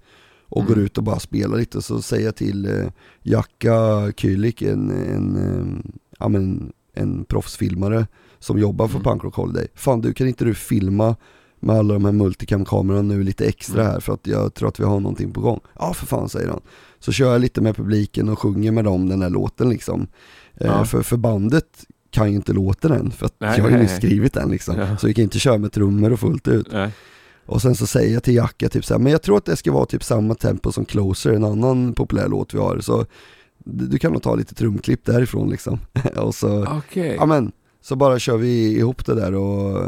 Och Mm. går ut och bara spelar lite så säger jag till eh, Jacka Kylik, en, en, ja, men, en proffsfilmare som jobbar för Mm. Punk Rock Holiday. Fan du kan inte du filma med alla de här multicam-kamerorna nu lite extra här för att jag tror att vi har någonting på gång. Ja för fan säger han. Så kör jag lite med publiken och sjunger med dem den här låten liksom. Eh, Ja. för, för bandet kan ju inte låten än för att Nej, jag har ju nyss skrivit den liksom. Ja. Så vi kan inte köra med trummor och fullt ut. Nej. Och sen så säger jag till Jacka typ så här, men jag tror att det ska vara typ samma tempo som Closer, en annan populär låt vi har. Så du kan nog ta lite trumklipp därifrån liksom. och så, Okej. ja men, så bara kör vi ihop det där och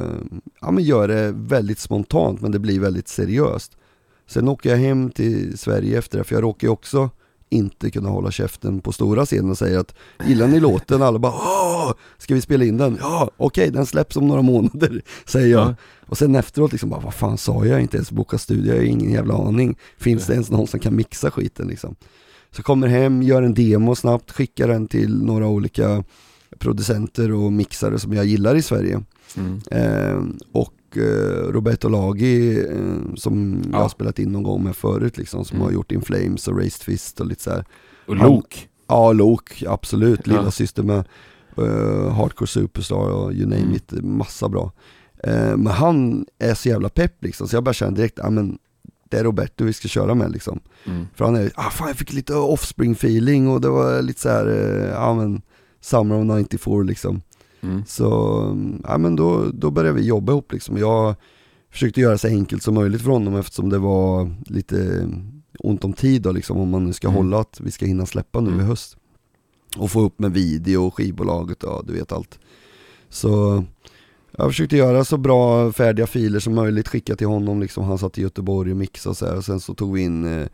ja men gör det väldigt spontant men det blir väldigt seriöst. Sen åker jag hem till Sverige efter det, för jag råkar ju också inte kunna hålla käften på stora scenen och säga att gillar ni låten? Alla bara Åh, ska vi spela in den? Ja, okej den släpps om några månader, säger jag. Ja. Och sen efteråt liksom bara, vad fan sa jag? Inte ens boka studio, jag har ingen jävla aning. Finns det ens någon som kan mixa skiten liksom? Så kommer hem, gör en demo snabbt, skickar den till några olika producenter och mixare som jag gillar i Sverige. Mm. Eh, och Roberto Lagi eh, som jag Ja. har spelat in någon gång med förut liksom, som Mm. har gjort In Flames och Raised Fist och lite så här. Och Lok. Ja, Lok, absolut. Lilla Ja. syster med eh, Hardcore Superstar och you name Mm. it, massa bra. Eh, men han är så jävla pepp liksom, så jag bara känner direkt, ja men det är Roberto vi ska köra med liksom. Mm. För han är, ah fan jag fick lite offspring feeling och det var lite så här, eh, ja men Summer of 94 liksom. Mm. Så, ja men då, då började vi jobba ihop liksom. Jag försökte göra så enkelt som möjligt för honom eftersom det var lite ont om tid då liksom om man nu ska Mm. hålla att vi ska hinna släppa nu Mm. i höst. Och få upp med video och skivbolaget och du vet allt. Så jag försökte göra så bra färdiga filer som möjligt, skicka till honom liksom, han satt i Göteborg och mixade och så här. och sen så tog vi in eh,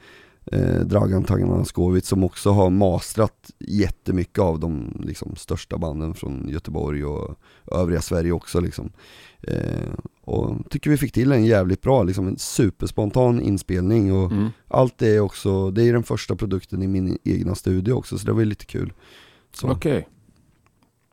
eh, Dragan Tanganaskovic som också har mastrat jättemycket av de liksom, största banden från Göteborg och övriga Sverige också liksom. Eh, och tycker vi fick till en jävligt bra, liksom en superspontan inspelning och Mm. allt det är också, det är den första produkten i min egna studio också så det var lite kul. Okej.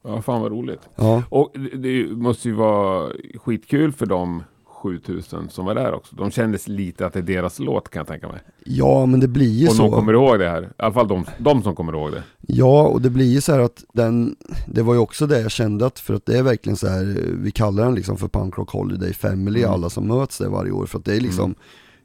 Ja, fan vad roligt. ja. Och det, det måste ju vara skitkul för de 7000 som var där också. De kändes lite att det är deras låt kan jag tänka mig. ja men det blir ju Och så. de kommer ihåg det här. I alla fall de, de som kommer ihåg det. Ja, och det blir ju så här att den, det var ju också det jag kände att, för att det är verkligen så här, vi kallar den liksom för Punk Rock Holiday Family, Mm. alla som möts där varje år, för att det är liksom, Mm.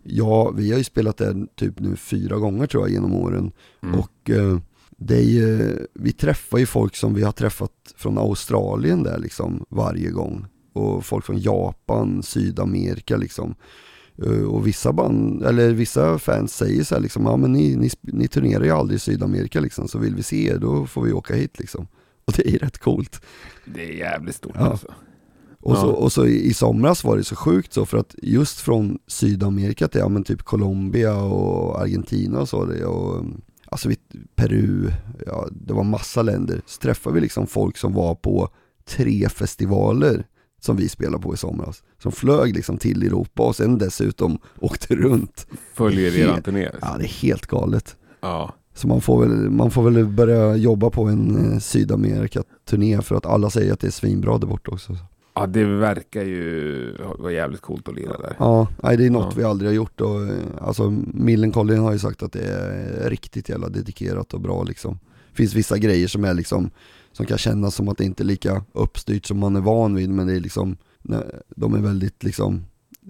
ja, vi har ju spelat den typ nu fyra gånger tror jag genom åren, Mm. och eh, det är ju, vi träffar ju folk som vi har träffat från Australien där liksom varje gång, och folk från Japan, Sydamerika liksom. Eh, Och vissa band, eller vissa fans säger så här liksom, ja men ni, ni, ni turnerar ju aldrig i Sydamerika liksom, så vill vi se er då får vi åka hit liksom. Och det är rätt coolt. Det är jävligt stort Ja. alltså. Och, Ja. så, och så i, i somras var det så sjukt så för att just från Sydamerika till, ja men typ Colombia och Argentina och så, det, och alltså vi, Peru, ja det var massa länder. Så träffade vi liksom folk som var på tre festivaler som vi spelade på i somras. Som flög liksom till Europa och sen dessutom åkte runt. Följer eran turné. Ja det är helt galet. Ja. Så man får väl, man får väl börja jobba på en eh, Sydamerika-turné för att alla säger att det är svinbra där borta också. ja, det verkar ju vara jävligt coolt att lira där. Ja, nej, det är något Ja. vi aldrig har gjort och eh, alltså Millencolin har ju sagt att det är riktigt jävla dedikerat och bra liksom. Finns vissa grejer som är liksom, som kan kännas som att det inte är lika uppstyrt som man är van vid men det är liksom, de är väldigt liksom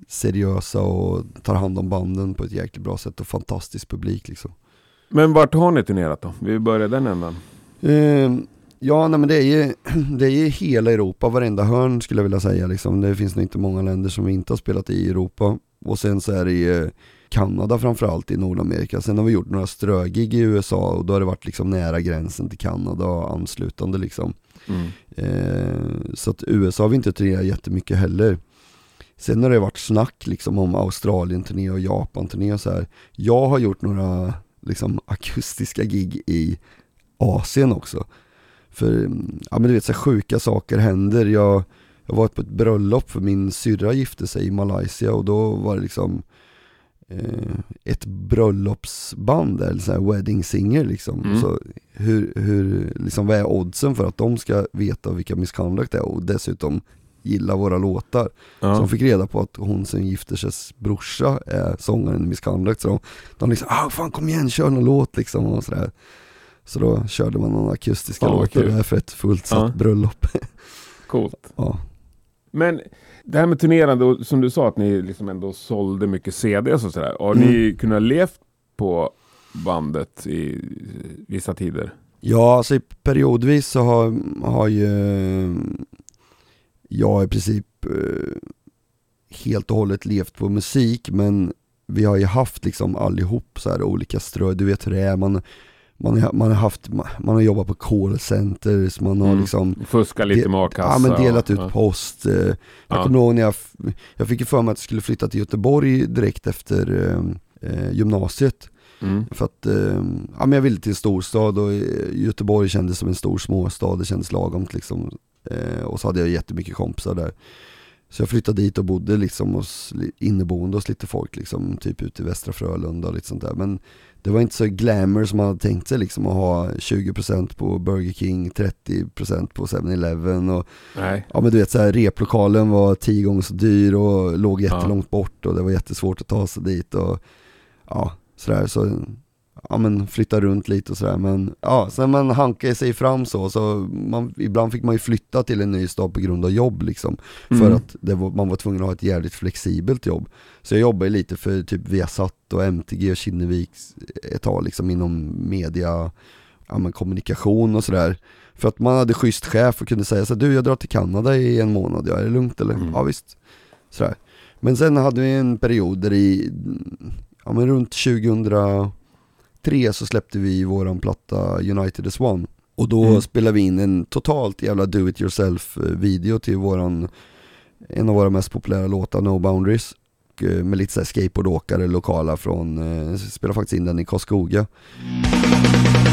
seriösa och tar hand om banden på ett jäkligt bra sätt och fantastisk publik liksom. Men vart har ni turnerat då? Vi börjar den ändan. Ehm, ja, nej, men det är, ju, det är ju hela Europa, varenda hörn skulle jag vilja säga. Liksom. Det finns nog inte många länder som vi inte har spelat i i Europa. Och sen så är det ju Kanada framförallt i Nordamerika. Sen har vi gjort några strögig i USA och då har det varit liksom nära gränsen till Kanada och anslutande liksom. Mm. Eh, så att USA har vi inte turnerat jättemycket heller. Sen har det varit snack liksom om Australien-turné och Japan-turné och så här. Jag har gjort några liksom akustiska gig i Asien också. För, ja men du vet så här, sjuka saker händer. Jag, jag var på ett bröllop för min syrra gifte sig i Malaysia och då var det liksom ett bröllopsband, eller så wedding singer liksom. Mm. Så hur, hur, liksom vad är oddsen för att de ska veta vilka Misconduct är och dessutom gilla våra låtar. Så Ja. de fick reda på att hon som gifter sig brorsa är sångaren i Misconduct. Så de, de liksom, ah fan kom igen, kör någon låt liksom och sådär. Så då körde man någon akustiska vad låtar där för ett fullt satt Ja. bröllop. Coolt. ja. Men det här med turnerande, och som du sa att ni liksom ändå sålde mycket CDs och sådär. Har Mm. ni kunnat levt på bandet i vissa tider? Ja, alltså periodvis så har, har ju jag i princip eh, helt och hållet levt på musik men vi har ju haft liksom allihop så här olika strö, du vet hur det är, man, man, har, man har haft, man har jobbat på callcenters, man har Mm. liksom Fuska lite med a-kassa? Ja men delat och, ut ja. post. eh, Jag Ja. kommer ihåg när jag, jag fick ju för mig att jag skulle flytta till Göteborg direkt efter eh, eh, gymnasiet. Mm. För att eh, ja, men jag ville till en storstad och eh, Göteborg kändes som en stor småstad, det kändes lagomt liksom. Eh, och så hade jag jättemycket kompisar där. Så jag flyttade dit och bodde liksom hos, inneboende hos lite folk liksom, typ ute i Västra Frölunda och lite sånt där. Men det var inte så glamour som man hade tänkt sig liksom att ha 20% på Burger King, 30% på 7-Eleven och Nej. Ja men du vet så här, replokalen var tio gånger så dyr och låg jättelångt bort och det var jättesvårt att ta sig dit och ja, sådär så ja men flytta runt lite och sådär men ja, sen man hankade sig fram så, så man, ibland fick man ju flytta till en ny stad på grund av jobb liksom. Mm. För att var, man var tvungen att ha ett jävligt flexibelt jobb. Så jag jobbade lite för typ Viasat och MTG och Kinnevik ett tag liksom inom media, ja men kommunikation och sådär. För att man hade schysst chef och kunde säga så du jag drar till Kanada i en månad, ja är det lugnt eller? Mm. Ja visst. Sådär. Men sen hade vi en period där i, ja men runt 2003 så släppte vi våran platta United as One. Och då Mm. spelade vi in en totalt jävla do it yourself video till våran, en av våra mest populära låtar, No Boundaries. Eh, Med lite såhär skateboardåkare lokala från, eh, spelade faktiskt in den i Karlskoga. Got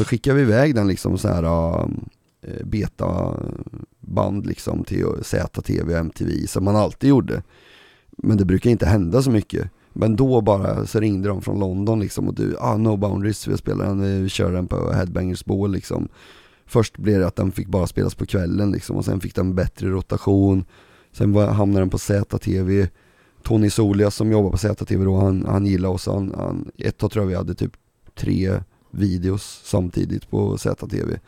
så skickade vi iväg den liksom så här äh, betaband liksom till ZTV och MTV som man alltid gjorde. Men det brukar inte hända så mycket. Men då bara så ringde de från London liksom och du, ah no boundaries, vi spelar den, vi kör den på Headbangers Ball liksom. Först blev det att den fick bara spelas på kvällen liksom och sen fick den bättre rotation. Sen var, hamnade den på ZTV. Tony Solia som jobbar på ZTV då, han, han gillade oss. Han, han, ett tag tror jag vi hade typ tre videos samtidigt på ZTV.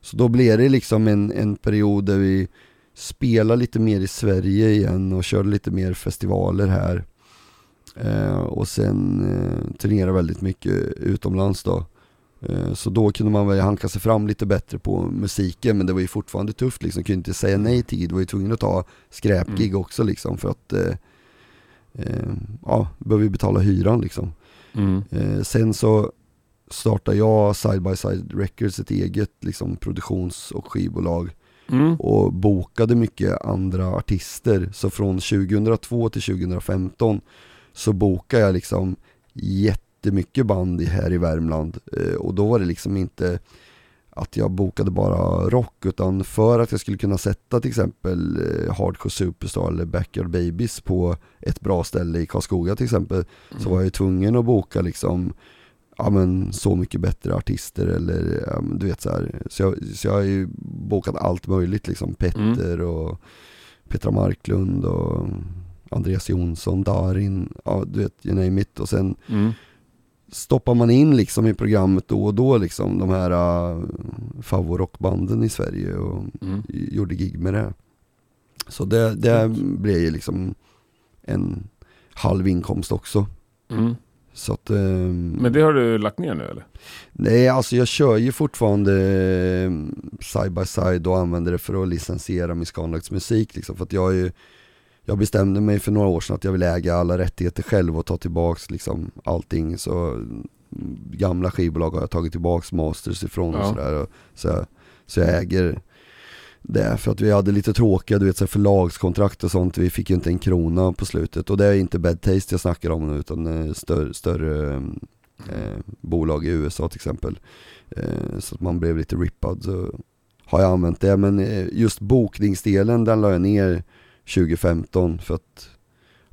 Så då blev det liksom en, en period där vi spelade lite mer i Sverige igen och körde lite mer festivaler här. Eh, och sen eh, turnerade väldigt mycket utomlands då. Eh, så då kunde man väl hanka sig fram lite bättre på musiken men det var ju fortfarande tufft liksom, kunde inte säga nej till gig, var ju tvungen att ta skräpgig också liksom för att eh, eh, ja, behöver ju betala hyran liksom. Mm. Eh, sen så startade jag Side by Side Records, ett eget liksom, produktions och skivbolag Mm. och bokade mycket andra artister. Så från 2002 till 2015 så bokade jag liksom jättemycket band här i Värmland eh, och då var det liksom inte att jag bokade bara rock utan för att jag skulle kunna sätta till exempel eh, Hardcore Superstar eller Backyard Babies på ett bra ställe i Karlskoga till exempel så var jag ju tvungen att boka liksom ja men så mycket bättre artister eller ja, du vet så här. Så jag, så jag har ju bokat allt möjligt liksom Petter och Petra Marklund och Andreas Jonsson, Darin, ja du vet you name it och sen Mm. stoppar man in liksom i programmet då och då liksom de här uh, favorockbanden i Sverige och Mm. gjorde gig med det. Så det, det blev ju liksom en halv inkomst också. Mm. Så att, ehm, Men det har du lagt ner nu eller? Nej, alltså jag kör ju fortfarande eh, side by side och använder det för att licensiera min Scanlax musik liksom, för att jag är ju jag bestämde mig för några år sedan att jag vill äga alla rättigheter själv och ta tillbaks liksom allting så mm, gamla skivbolag har jag tagit tillbaks masters ifrån och Ja. sådär och så, jag- så jag äger det för att vi hade lite tråkiga du vet så här förlagskontrakt och sånt, vi fick ju inte en krona på slutet och det är inte Bad Taste jag snackar om nu utan eh, större, större eh, bolag i USA till exempel. Eh, så att man blev lite rippad så har jag använt det. Men eh, just bokningsdelen den la jag ner 2015 för att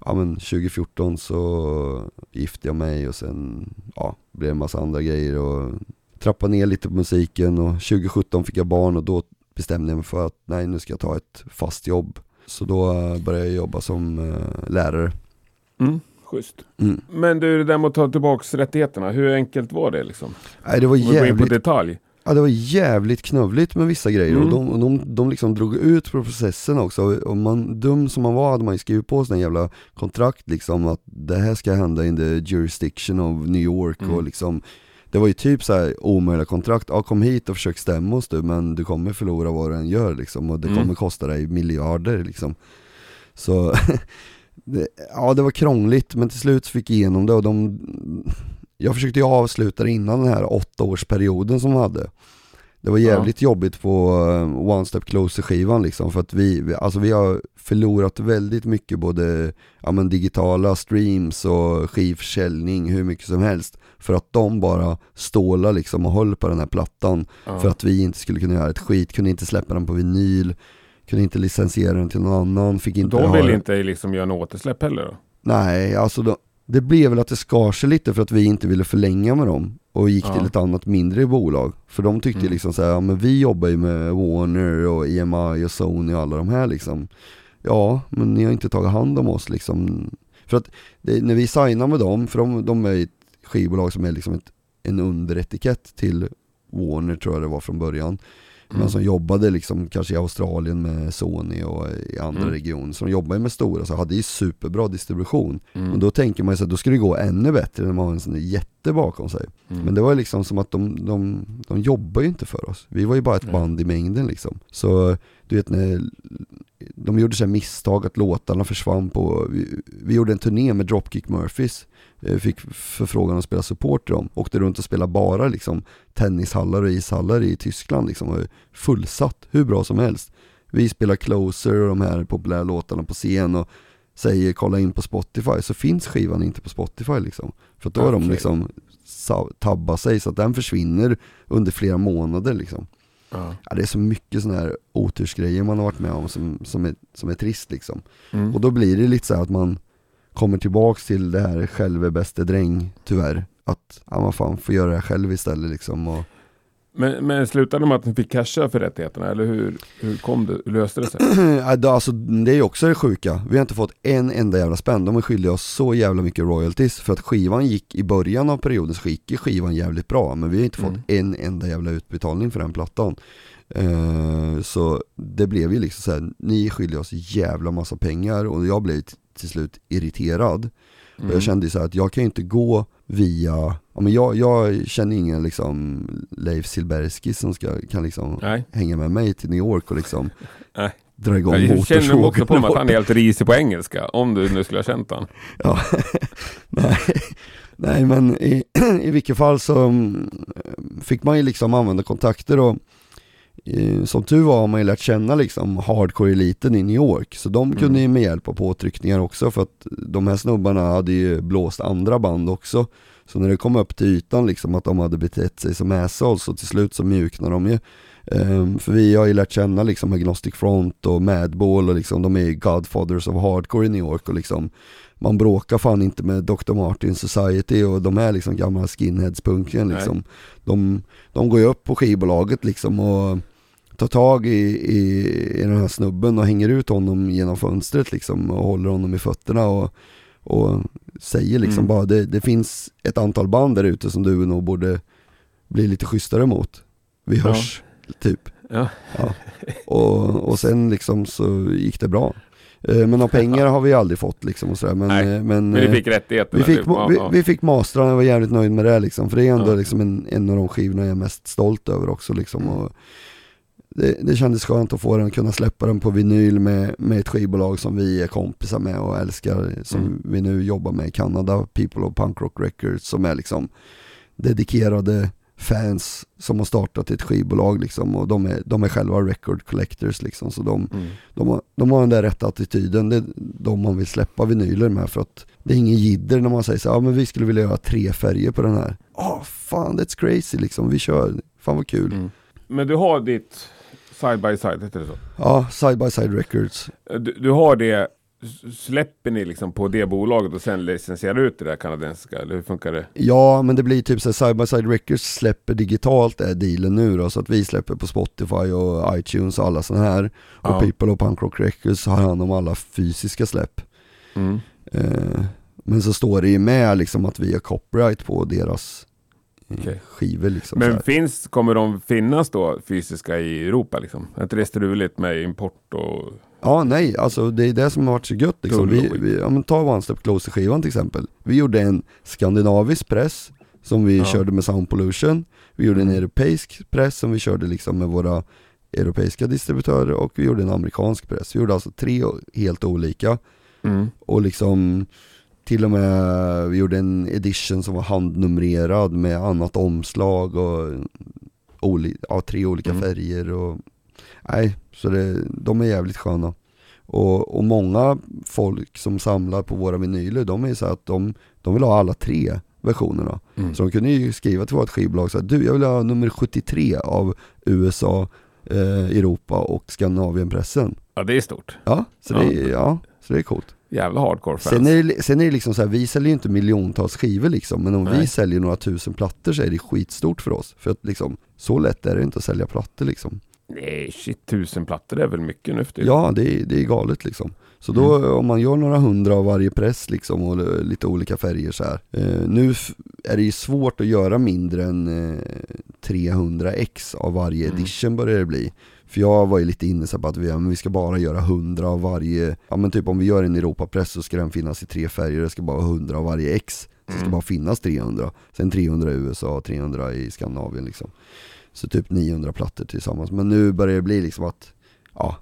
ja, men 2014 så gifte jag mig och sen ja, blev det en massa andra grejer och trappade ner lite på musiken och 2017 fick jag barn och då bestämde jag mig för att nej nu ska jag ta ett fast jobb. Så då eh, började jag jobba som eh, lärare. Mm. Schysst. Mm. Men du, det där med att ta tillbaks rättigheterna, hur enkelt var det liksom? Nej, det var in på jävligt detalj. Ja det var jävligt knövligt med vissa grejer Mm. och de, och de, de liksom drog ut på processen också och man, dum som man var hade man ju skrivit på sådana jävla kontrakt liksom att det här ska hända in the jurisdiction of New York Mm. och liksom Det var ju typ så här omöjliga kontrakt, ja kom hit och försök stämma oss du men du kommer förlora vad du än gör liksom och det Mm. kommer kosta dig miljarder liksom Så det, Ja det var krångligt men till slut fick jag igenom det och de jag försökte ju avsluta det innan den här åttaårsperioden som de hade. Det var jävligt jobbigt på eh, One Step Closer skivan liksom för att vi, alltså vi har förlorat väldigt mycket både ja, men digitala streams och skivförsäljning hur mycket som helst för att de bara stålar liksom och höll på den här plattan Ja. för att vi inte skulle kunna göra ett skit, kunde inte släppa den på vinyl, kunde inte licensiera den till någon annan, fick inte De ha vill den- inte liksom göra en återsläpp heller då? Nej, alltså då, det blev väl att det skar sig lite för att vi inte ville förlänga med dem och gick Ja. till ett annat mindre bolag. För de tyckte Mm. liksom såhär, ja men vi jobbar ju med Warner och EMI och Sony och alla de här liksom. Ja, men ni har inte tagit hand om oss liksom. För att det, när vi signar med dem, för de, de är ett skivbolag som är liksom ett, en underetikett till Warner tror jag det var från början. Mm. Men som jobbade liksom kanske i Australien med Sony och i andra Mm. regioner. De jobbade med stora, så hade ju superbra distribution. Mm. Och då tänker man ju att då ska det gå ännu bättre när man har en sån jätte bakom sig. Mm. Men det var ju liksom som att de, de, de jobbar ju inte för oss. Vi var ju bara ett band i mängden liksom. Så du vet när de gjorde så misstag att låtarna försvann på, vi, vi gjorde en turné med Dropkick Murphys. Eh, Fick förfrågan att spela support till dem. Åkte runt och spelade bara liksom tennishallar och ishallar i Tyskland liksom. Fullsatt, hur bra som helst. Vi spelar Closer och de här populära låtarna på scen och säger kolla in på Spotify så finns skivan inte på Spotify liksom. För då har de Okej. liksom tabbat sig så att den försvinner under flera månader liksom. Ja. Ja, det är så mycket sådana här otursgrejer man har varit med om som, som, är, som är trist liksom. Mm. Och då blir det lite så här att man kommer tillbaks till det här själv är bäste dräng tyvärr. Att, ja man fan får göra det här själv istället liksom. Och, Men, men slutade med att ni fick casha för rättigheterna eller hur, hur kom det, hur löste det sig? Alltså, det är ju också det sjuka, vi har inte fått en enda jävla spänn, de är skyldiga oss så jävla mycket royalties för att skivan gick i början av perioden så gick skivan jävligt bra men vi har inte fått Mm. en enda jävla utbetalning för den plattan. Eh, så det blev ju liksom såhär, ni skyldiga oss jävla massa pengar och jag blev till slut irriterad. Och Mm. jag kände ju så här att jag kan ju inte gå via, ja men jag, jag känner ingen liksom Leif Silbersky som ska, kan liksom Nej. hänga med mig till New York och liksom Nej. dra igång Jag känner också på mig att motorsågen. han är helt risig på engelska, om du nu skulle ha känt han. Ja, nej, nej men i, i vilket fall så mm, fick man ju liksom använda kontakter och som tur var har man ju lärt känna liksom hardcore-eliten i New York så de kunde Mm. ju med hjälp av påtryckningar också för att de här snubbarna hade ju blåst andra band också så när det kom upp till ytan liksom att de hade betett sig som assholes så till slut så mjuknade de ju Ehm, för vi har ju lärt känna liksom Agnostic Front och Madball och liksom de är Godfathers of Hardcore i New York och liksom man bråkar fan inte med Dr. Martin Society och de är liksom gamla skinheads-punken liksom. De, de går ju upp på skivbolaget liksom och tar tag i, i, i den här snubben och hänger ut honom genom fönstret liksom och håller honom i fötterna och, och säger liksom Mm. bara det, det finns ett antal band där ute som du nog borde bli lite schysstare mot. Vi Ja. hörs, typ. Ja. Ja. Och, och sen liksom så gick det bra. Eh, Men några pengar har vi aldrig fått liksom och sådär. Men, Nej, eh, men, Men ni eh, fick rättigheterna? vi fick, var- vi, ja. vi fick mastra och jag var jävligt nöjd med det liksom. För det är ändå Ja. liksom en, en av de skivorna jag är mest stolt över också liksom. Och det, det kändes skönt att få den, kunna släppa den på vinyl med, med ett skivbolag som vi är kompisar med och älskar. Som Mm. vi nu jobbar med i Kanada, People of Punk Rock Records, som är liksom dedikerade fans som har startat ett skivbolag liksom och de är, de är själva record collectors liksom så de, Mm. de, har, de har den där rätta attityden, det är de man vill släppa vinyler med för att det är ingen jidder när man säger så ja men vi skulle vilja göra tre färger på den här. Ja fan that's crazy liksom, vi kör, fan vad kul. Mm. Men du har ditt side by side, heter det så? Ja, side by side records. Du, du har det, släpper ni liksom på det bolaget och sen licensierar ut det där kanadensiska, eller hur funkar det? Ja men det blir typ så side by side records släpper digitalt är dealen nu då så att vi släpper på Spotify och iTunes och alla sådana här. Och Ja. People of Punk Rock Records har hand om alla fysiska släpp. Mm. Eh, men så står det ju med liksom att vi har copyright på deras eh, Okej. skivor liksom. Men finns, kommer de finnas då fysiska i Europa liksom? Är inte det struligt med import och... Ja nej, alltså det är det som har varit så gött liksom. Vi, vi, ja, men ta One Step Closer skivan till exempel. Vi gjorde en skandinavisk press som vi Ja. körde med Sound Pollution. Vi gjorde en Mm. europeisk press som vi körde liksom med våra europeiska distributörer och vi gjorde en amerikansk press. Vi gjorde alltså tre helt olika Mm. och liksom till och med, vi gjorde en edition som var handnumrerad med annat omslag och oli, ja, tre olika Mm. färger och Nej, så det, de är jävligt sköna. Och, och många folk som samlar på våra vinyler, de är så att de, de vill ha alla tre versionerna. Mm. Så de kunde ju skriva till vårt skivbolag så här, du jag vill ha nummer 73 av USA, eh, Europa och Skandinavienpressen. Ja, det är stort. Ja, så, Ja. Det, ja, så det är coolt. Jävla hardcore fans. Sen är, det, sen är det liksom så här, vi säljer ju inte miljontals skivor liksom, men om Nej. vi säljer några tusen plattor så är det skitstort för oss. För att liksom, så lätt är det inte att sälja plattor liksom. Nej, shit, tusen plattor är väl mycket nu för. Ja, det är, det är galet liksom. Så då Mm. om man gör några hundra av varje press liksom och lite olika färger så här. Eh, nu är det ju svårt att göra mindre än eh, 300 ex av varje Mm. edition börjar det bli. För jag var ju lite inne så på att vi, men vi ska bara göra 100 av varje, ja men typ om vi gör en Europapress så ska den finnas i tre färger, det ska bara vara 100 av varje ex. Så det ska Mm. bara finnas 300. Sen 300 i USA och 300 i Skandinavien liksom. Så typ 900 plattor tillsammans. Men nu börjar det bli liksom att, ja,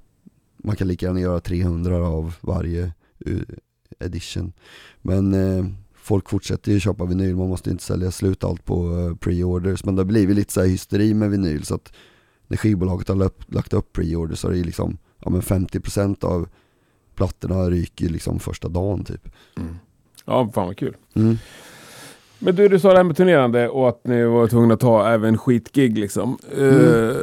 man kan lika gärna göra 300 av varje eh, edition. Men eh, folk fortsätter ju köpa vinyl, man måste inte sälja slut allt på eh, pre-orders. Men det har blivit lite så här hysteri med vinyl så att när skivbolaget har lagt, lagt upp pre-orders så är det liksom, ja men 50% av plattorna ryker liksom första dagen typ. Mm. Ja, fan vad kul. Mm. Men du, du sa det här med turnerande och att ni var tvungna att ta även skitgig liksom. Mm. Eh,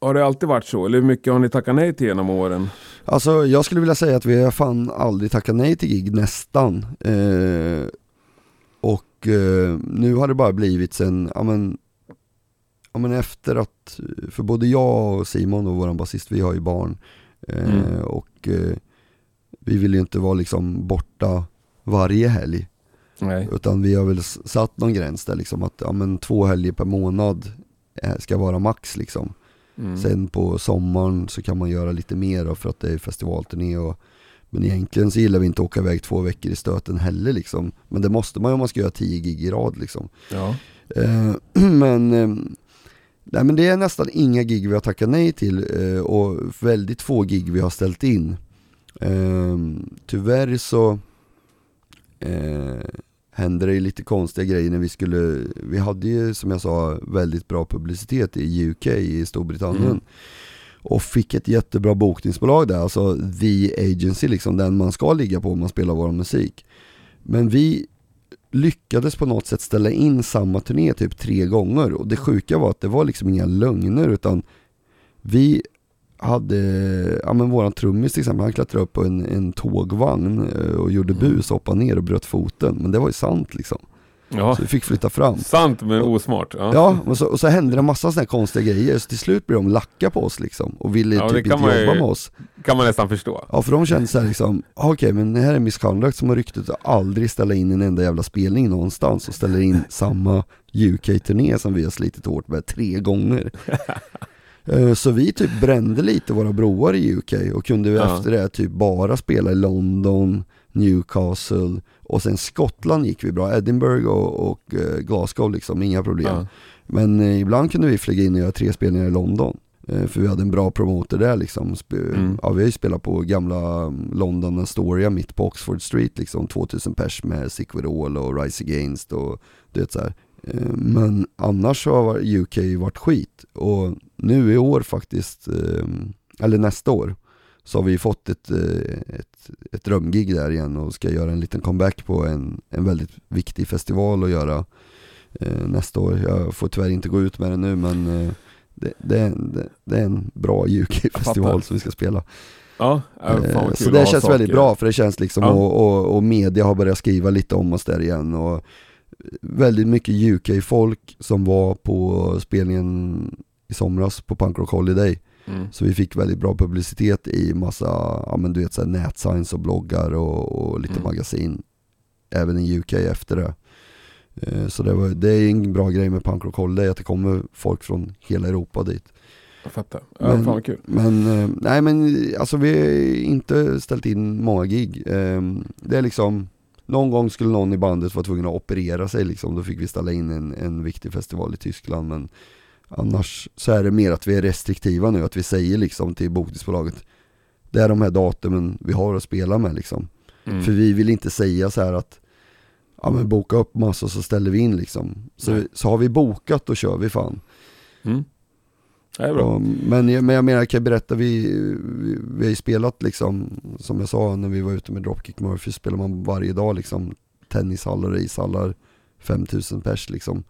har det alltid varit så? Eller hur mycket har ni tackat nej till genom åren? Alltså jag skulle vilja säga att vi har fan aldrig tackat nej till gig, nästan. Eh, och eh, nu har det bara blivit sen, ja men, ja men efter att, för både jag och Simon och våran basist, vi har ju barn. Eh, Mm. Och eh, vi vill ju inte vara liksom borta varje helg. Nej. Utan vi har väl satt någon gräns där liksom att, ja men två helger per månad eh, ska vara max liksom. Mm. Sen på sommaren så kan man göra lite mer då för att det är festivalturné och Men egentligen så gillar vi inte att åka iväg två veckor i stöten heller liksom Men det måste man ju om man ska göra tio gig i rad liksom Ja. eh, Men eh, Nej men det är nästan inga gig vi har tackat nej till eh, och väldigt få gig vi har ställt in eh, Tyvärr så eh, hände det ju lite konstiga grejer när vi skulle, vi hade ju som jag sa väldigt bra publicitet i UK i Storbritannien Mm. och fick ett jättebra bokningsbolag där, alltså The Agency liksom, den man ska ligga på om man spelar vår musik. Men vi lyckades på något sätt ställa in samma turné typ tre gånger och det sjuka var att det var liksom inga lögner utan vi hade, ja men våran trummis till exempel, han klättrade upp på en, en tågvagn eh, och gjorde bus, hoppade ner och bröt foten. Men det var ju sant liksom. Ja. Så vi fick flytta fram. Sant men osmart. Ja. Ja, och så, och så hände det en massa sådana här konstiga grejer, så till slut blev de lacka på oss liksom och ville Ja, typ inte man ju- jobba med oss. Kan man nästan förstå. Ja för de kände såhär liksom, ah, okej men det här är misconduct som har ryktet att aldrig ställa in en enda jävla spelning någonstans och ställer in samma UK-turné som vi har slitit hårt med tre gånger. Eh, Så vi typ brände lite våra broar i UK och kunde Ja. efter det typ bara spela i London, Newcastle och sen Skottland gick vi bra, Edinburgh och, och eh, Glasgow liksom, inga problem. Ja. Men eh, ibland kunde vi flyga in och göra tre spelningar i London. Eh, för vi hade en bra promoter där liksom. Mm. Ja, vi har ju spelat på gamla mm, London Astoria mitt på Oxford Street liksom. 2000 pers med Sick With All och Rise Against och du vet så här. Men annars så har UK varit skit. Och nu i år faktiskt, eller nästa år, så har vi fått ett, eh, ett, ett drömgig där igen och ska göra en liten comeback på en, en väldigt viktig festival att göra eh, nästa år. Jag får tyvärr inte gå ut med det nu men eh, det, det, är, en- det, det är en bra. UK-festival som vi ska spela. Ja, Eh, så det känns väldigt bra för det känns liksom, Ja. och, och, och media har börjat skriva lite om oss där igen och väldigt mycket UK-folk som var på spelningen i somras på Punk Rock Holiday. Mm. Så vi fick väldigt bra publicitet i massa, ja men du vet såhär nätsigns och bloggar och, och lite Mm. magasin. Även i UK efter det. Eh, Så det, var, det är en bra grej med Punk Rock Holiday, att det kommer folk från hela Europa dit. Jag fattar. Ja, Men- fan vad kul. Men, eh, nej men alltså vi har inte ställt in många gig. Eh, Det är liksom, någon gång skulle någon i bandet vara tvungen att operera sig liksom, då fick vi ställa in en, en viktig festival i Tyskland. Men annars så är det mer att vi är restriktiva nu, att vi säger liksom till bokningsbolaget, det är de här datumen vi har att spela med liksom. Mm. För vi vill inte säga så här att Ja men boka upp massor så ställer vi in liksom. Så, så har vi bokat då kör vi fan. Mm. Det är bra. Men, jag- men jag menar, jag kan berätta, vi, vi, vi har ju spelat liksom, som jag sa när vi var ute med Dropkick Murphy, spelar man varje dag liksom tennishallar, racehallar, 5000 pers liksom.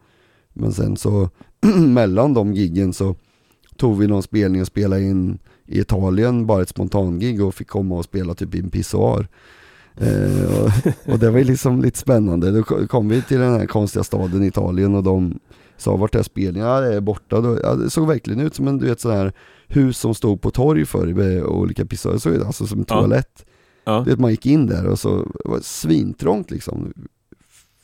Men sen så, mellan de giggen så tog vi någon spelning och spelade in i Italien, bara ett spontangig och fick komma och spela typ i en pissoar. Eh, och, och det var ju liksom lite spännande. Då ko- kom vi till den här konstiga staden i Italien och de sa vart är spelningen? Ja det är borta. Då, ja, det såg verkligen ut som en du vet sån här hus som stod på torg förr med olika pissoarer. Ut alltså som en Ja. toalett. Ja. Du vet, man gick in där och så det var svintrångt liksom.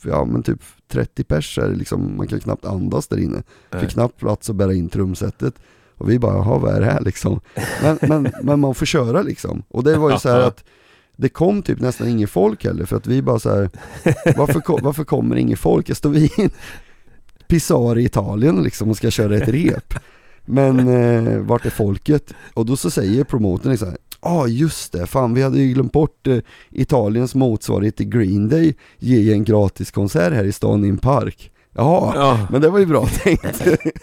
Ja men typ 30 pers det liksom, man kan knappt andas där inne. Fick knappt plats att bära in trumsetet. Och vi bara, jaha vad är det här liksom? Men, men, men man får köra liksom. Och det var ju så här att det kom typ nästan inget folk heller för att vi bara så här, varför, varför kommer inget folk? Jag står vi i en pissoar i Italien liksom och ska köra ett rep. Men eh, vart är folket? Och då så säger promotorn liksom, ja ah, just det, fan vi hade ju glömt bort eh, Italiens motsvarighet till Green Day, ge en gratiskonsert här i stan i en park. Jaha, Ja, men det var ju bra tänkt.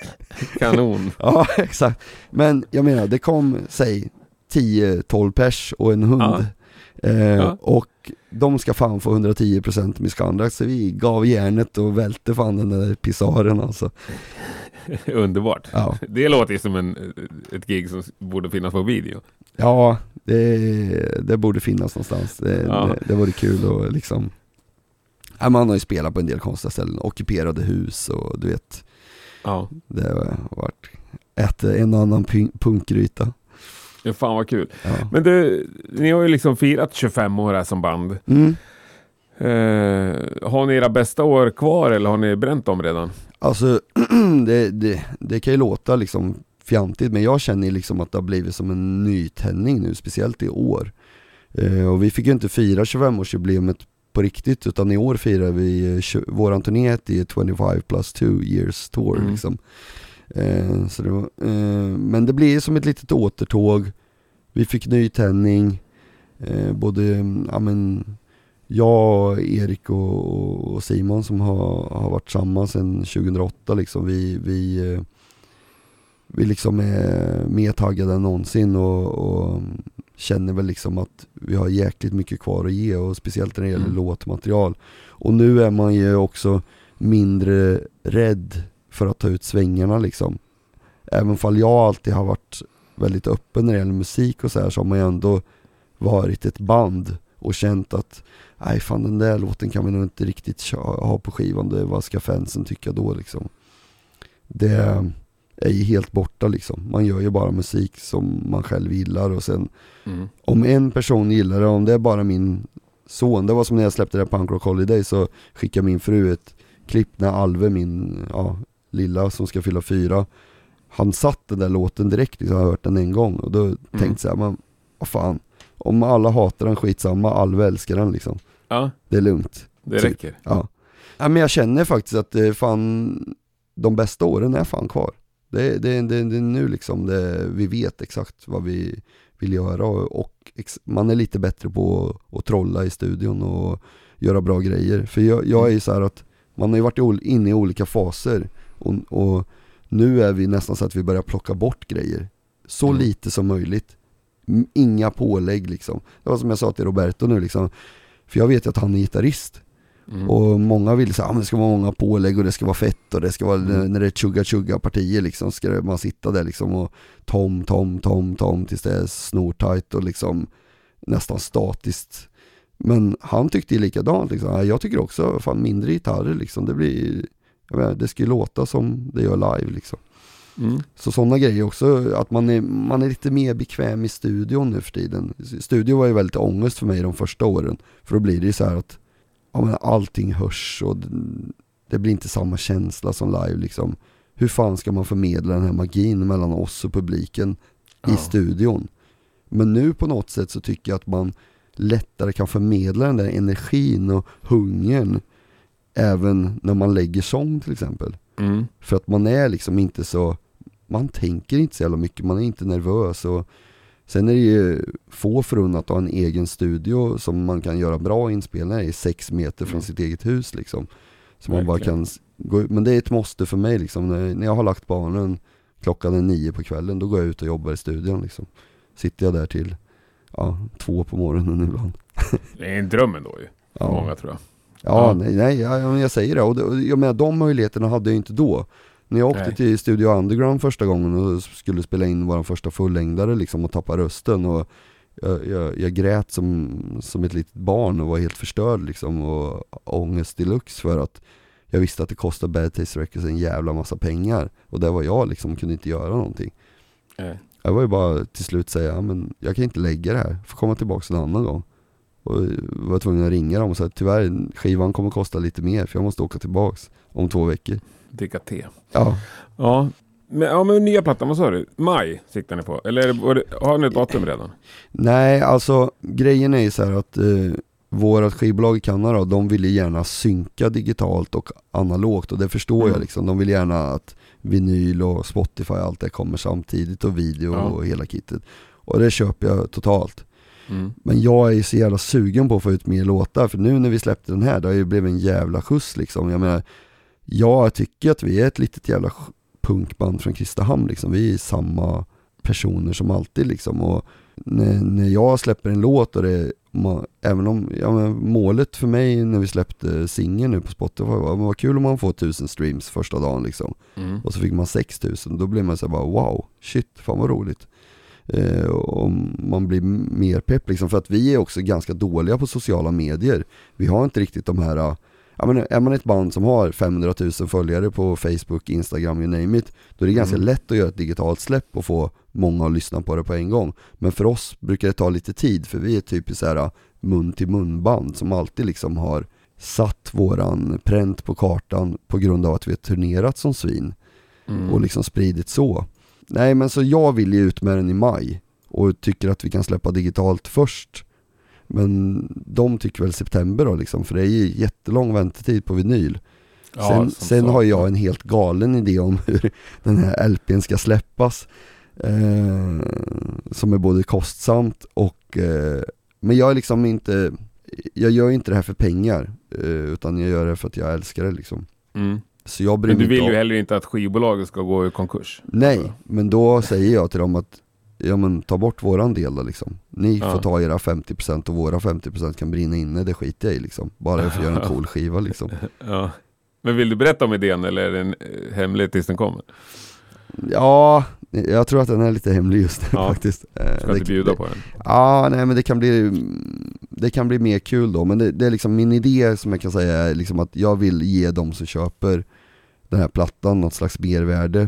kanon. ja, exakt. Men jag menar, det kom, säg 10-12 pers och en hund. Ja. Eh, Ja. Och de ska fan få 110% misconduct, så vi gav järnet och välte fan den där pisaren alltså. Underbart. Ja, Det låter ju som en, ett gig som borde finnas på video. ja det, det borde finnas någonstans. Det, Ja. det, det vore kul och liksom Man har ju spelat på en del konstiga ställen, ockuperade hus och du vet Ja, Det har varit ett, en och annan punk- punkgryta. ja fan vad kul. Ja. Men du, ni har ju liksom firat 25 år här som band. Mm. Eh, har ni era bästa år kvar eller har ni bränt dem redan? Alltså det, det, det kan ju låta liksom fjantigt men jag känner liksom att det har blivit som en nytändning nu, speciellt i år. Eh, och vi fick ju inte fira 25-årsjubileumet på riktigt utan i år firar vi, eh, tjo- våran turné ju 25 plus 2 years tour Mm. liksom. Eh, så det var, eh, men det blir som ett litet återtåg, vi fick nytändning, eh, både, ja men jag, Erik och, och Simon som har, har varit samman sedan 2008 liksom, vi, vi, eh, vi liksom är mer taggade än någonsin och, och känner väl liksom att vi har jäkligt mycket kvar att ge och speciellt när det gäller Mm. låtmaterial. Och nu är man ju också mindre rädd för att ta ut svängarna liksom. Även fall jag alltid har varit väldigt öppen när det gäller musik och så här så har man ju ändå varit ett band och känt att nej fan den där låten kan vi nog inte riktigt ha på skivan, det, vad ska fansen tycka då liksom? Det är ju helt borta liksom, man gör ju bara musik som man själv gillar och sen Mm. om en person gillar det, om det är bara min son, det var som när jag släppte det här Punk Rock Holiday så skickade min fru ett klipp när Alve, min ja, lilla som ska fylla fyra, han satt den där låten direkt, liksom, jag har hört den en gång och då tänkte jag men vad fan, om alla hatar den skitsamma, Alve älskar den liksom, Ja, det är lugnt. det Så- räcker. Ja. ja men jag känner faktiskt att det fan, de bästa åren är fan kvar. Det, det, det, det är nu liksom det, vi vet exakt vad vi vill göra och, och ex, man är lite bättre på att, att trolla i studion och göra bra grejer. För jag, jag är ju så här att man har ju varit inne i olika faser och, och nu är vi nästan så att vi börjar plocka bort grejer. Så Mm. lite som möjligt. Inga pålägg liksom. Det var som jag sa till Roberto nu liksom, för jag vet ju att han är gitarrist. Mm. Och många vill säga att det ska vara många pålägg och det ska vara fett och det ska vara, Mm. när det är chugga chugga partier liksom, ska man sitta där liksom och tom, tom, tom, tom tills det är snortajt och liksom nästan statiskt. Men han tyckte ju likadant liksom. Ja, Jag tycker också, fan mindre gitarrer liksom, det blir, jag menar, det ska ju låta som det gör live liksom. Mm. Så sådana grejer också, att man är, man är lite mer bekväm i studion nu för tiden. Studio var ju väldigt ångest för mig de första åren. För då blir det ju så här att ja, men allting hörs och det- blir inte samma känsla som live liksom. Hur fan ska man förmedla den här magin mellan oss och publiken i Ja. studion? Men nu på något sätt så tycker jag att man lättare kan förmedla den där energin och hungern även när man lägger sång till exempel. Mm. För att man är liksom inte så, man tänker inte så jävla mycket, man är inte nervös och Sen är det ju få förunnat att ha en egen studio som man kan göra bra inspelningar i, sex meter från Mm. sitt eget hus liksom. Så man bara kan gå ut, men det är ett måste för mig liksom, när, när jag har lagt barnen klockan är nio på kvällen, då går jag ut och jobbar i studion liksom. Sitter jag där till, ja, två på morgonen ibland. Det är en dröm ändå ju. För Ja. många tror jag. Ja, Ja. nej, nej jag, jag- jag säger det. Och det, och jag menar, de möjligheterna hade jag inte då. När jag åkte Nej. till Studio Underground första gången och skulle spela in vår första fullängdare liksom och tappa rösten och jag, jag, jag grät som, som ett litet barn och var helt förstörd liksom och ångest deluxe för att jag visste att det kostade Bad Taste Records en jävla massa pengar och där var jag liksom kunde inte göra någonting. Nej. Jag var ju bara till slut säga, "Ja, men jag kan inte lägga det här, får komma tillbaka en annan gång. Och var tvungen att ringa dem och säga tyvärr, skivan kommer kosta lite mer för jag måste åka tillbaks om två veckor. Dricka te. Ja, Ja. Men, ja, men nya plattan, vad sa du? Maj siktar ni på? Eller det, har ni ett datum redan? nej alltså grejen är ju så här att eh, vårat skivbolag i Kanada, de ville gärna synka digitalt och analogt och det förstår Mm. jag liksom. De vill gärna att vinyl och Spotify och allt det kommer samtidigt och video Ja. och hela kittet. Och det köper jag totalt. Mm. Men jag är ju så jävla sugen på att få ut mer låtar för nu när vi släppte den här, det har ju blivit en jävla skjuts liksom. Jag menar, jag tycker att vi är ett litet jävla punkband från Kristinehamn liksom. Vi är samma personer som alltid liksom. Och när, när jag släpper en låt och det, ma- även om, ja men målet för mig när vi släppte singeln nu på Spotify var, men vad kul om man får tusen streams första dagen liksom. Mm. Och så fick man 6000, då blir man så bara wow, shit, fan vad roligt. Eh, och man blir mer pepp liksom, för att vi är också ganska dåliga på sociala medier. Vi har inte riktigt de här, eh, ja men är man ett band som har 500 000 följare på Facebook, Instagram, you name it, då är det ganska Mm. lätt att göra ett digitalt släpp och få många att lyssna på det på en gång. Men för oss brukar det ta lite tid, för vi är typiskt så här eh, mun till mun band som alltid liksom har satt våran pränt på kartan på grund av att vi har turnerat som svin Mm. och liksom spridit så. Nej men så jag vill ju ut med den i maj och tycker att vi kan släppa digitalt först. Men de tycker väl september då liksom, för det är ju jättelång väntetid på vinyl. Ja, sen sen har jag en helt galen idé om hur den här LPn ska släppas. Eh, som är både kostsamt och, eh, men jag är liksom inte, jag gör inte det här för pengar. Eh, utan jag gör det för att jag älskar det liksom. Mm. Så jag bryr Men du vill ju heller inte att skivbolaget ska gå i konkurs. Nej, men då säger jag till dem att Ja men ta bort våran del då liksom. Ni Ja. får ta era 50% och våra 50% kan brinna inne, det skiter jag i liksom. Bara jag får göra en cool skiva liksom. Ja. Men vill du berätta om idén eller är den eh, hemlig tills den kommer? Ja, jag tror att den är lite hemlig just nu Ja. faktiskt. Eh, Ska inte bjuda på den? Ja, nej men det kan bli, det kan bli mer kul då. Men det, det är liksom min idé som jag kan säga är liksom att jag vill ge de som köper den här plattan något slags mervärde.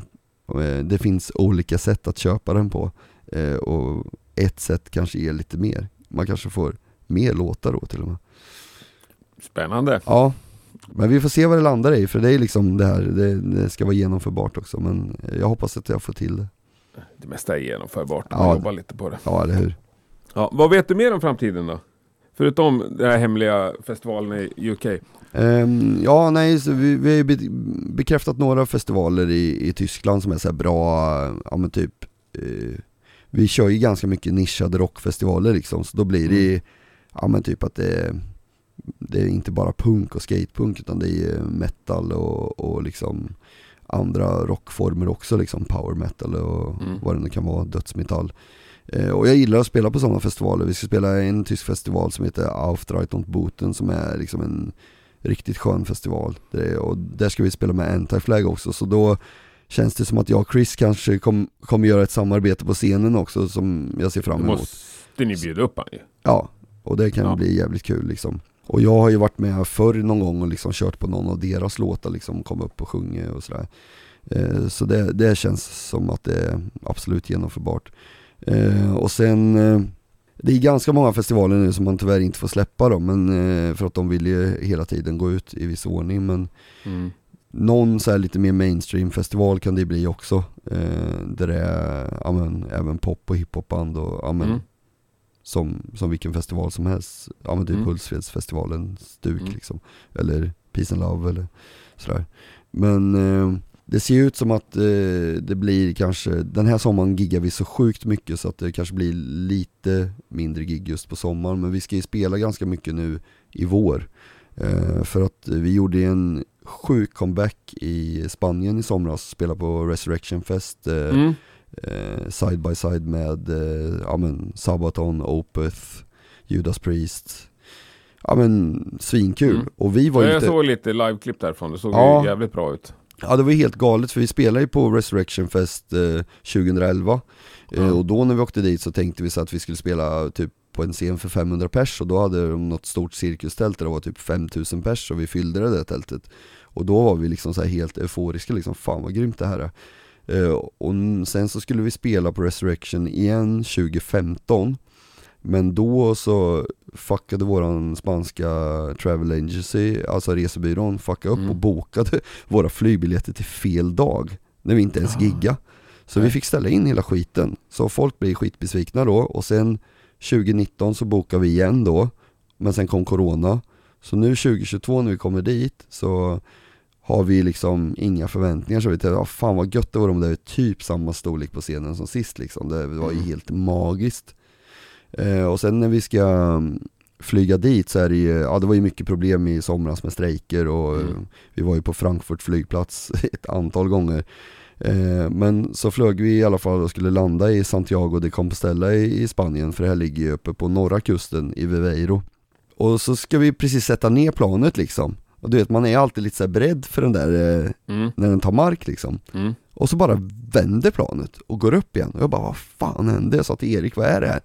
Eh, Det finns olika sätt att köpa den på. Eh, Och ett sätt kanske ger lite mer. Man kanske får mer låtar då till och med. Spännande. Ja, men vi får se vad det landar i för det är liksom det här, det, det ska vara genomförbart också. Men jag hoppas att jag får till det. Det mesta är genomförbart. Ja. Man jobbar lite på det. Ja, eller hur? Ja, vad vet du mer om framtiden då? Förutom den här hemliga festivalen i UK. Ehm, ja, nej, vi, vi har ju be- bekräftat några festivaler i, i Tyskland som är så bra, ja men typ eh, Vi kör ju ganska mycket nischade rockfestivaler liksom, så då blir det Ja men typ att det är, det är inte bara punk och skatepunk utan det är metal och, och liksom andra rockformer också liksom, power metal och Mm. vad det nu kan vara, dödsmetall Eh, Och jag gillar att spela på sådana festivaler. Vi ska spela en tysk festival som heter Auftreit und Boten som är liksom en riktigt skön festival. Det, och där ska vi spela med Anti-Flag också, så då känns det som att jag och Chris kanske kom, kommer göra ett samarbete på scenen också som jag ser fram Då emot. måste ni bjuda upp han ju. Ja, och det kan Ja. bli jävligt kul liksom. Och jag har ju varit med förr någon gång och liksom kört på någon av deras låtar liksom, kom upp och sjungit och sådär. Eh, så det, det känns som att det är absolut genomförbart. Eh, och sen, eh, det är ganska många festivaler nu som man tyvärr inte får släppa dem, men eh, för att de vill ju hela tiden gå ut i viss ordning. Men Mm. Någon så här lite mer mainstream festival kan det bli också. Eh, där det är ja, men, även pop och hiphopband och ja, men, Mm. som, som vilken festival som helst. Ja men typ Mm. Hultsfredsfestivalen, Stuk Mm. liksom. Eller Peace and Love eller sådär. Men eh, det ser ut som att eh, det blir kanske, den här sommaren giggar vi så sjukt mycket så att det kanske blir lite mindre gig just på sommaren. Men vi ska ju spela ganska mycket nu i vår. Eh, för att vi gjorde en sjuk comeback i Spanien i somras, spelade på Resurrection Fest. Eh, Mm. eh, side by side med eh, ja, men Sabaton, Opeth, Judas Priest. Ja men svinkul. Mm. Och vi var Ja, ju jag lite, såg lite liveklipp därifrån, det såg Ja. jävligt bra ut. ja det var helt galet för vi spelade ju på Resurrection Fest eh, 2011. Eh, Ja. och då när vi åkte dit så tänkte vi så att vi skulle spela typ på en scen för 500 pers och då hade de något stort cirkustält där det var typ 5000 pers och vi fyllde det där tältet. Och då var vi liksom så här helt euforiska liksom, fan vad grymt det här är. Eh, och sen så skulle vi spela på Resurrection igen 2015 Men då så fuckade våran spanska travel agency, alltså resebyrån, fuckade upp Mm. och bokade våra flygbiljetter till fel dag När vi inte ens Ah. gigga Så vi Nej. fick ställa in hela skiten Så folk blev skitbesvikna då och sen 2019 så bokade vi igen då Men sen kom corona Så nu 2022 när vi kommer dit så har vi liksom inga förväntningar så vi tänkte, ja, fan vad gött det vore om det är typ samma storlek på scenen som sist liksom. Det var ju Mm. helt magiskt. Eh, och sen när vi ska mm, flyga dit så är det ju, ja det var ju mycket problem i somras med strejker och Mm. vi var ju på Frankfurt flygplats ett antal gånger. Eh, men så flög vi i alla fall och skulle landa i Santiago de Compostela i, i Spanien för det här ligger ju uppe på norra kusten i Viveiro. Och så ska vi precis sätta ner planet liksom. Och du vet man är alltid lite så beredd för den där, eh, Mm. när den tar mark liksom. Mm. Och så bara vänder planet och går upp igen. Och jag bara, vad fan hände? Jag sa till Erik, vad är det här?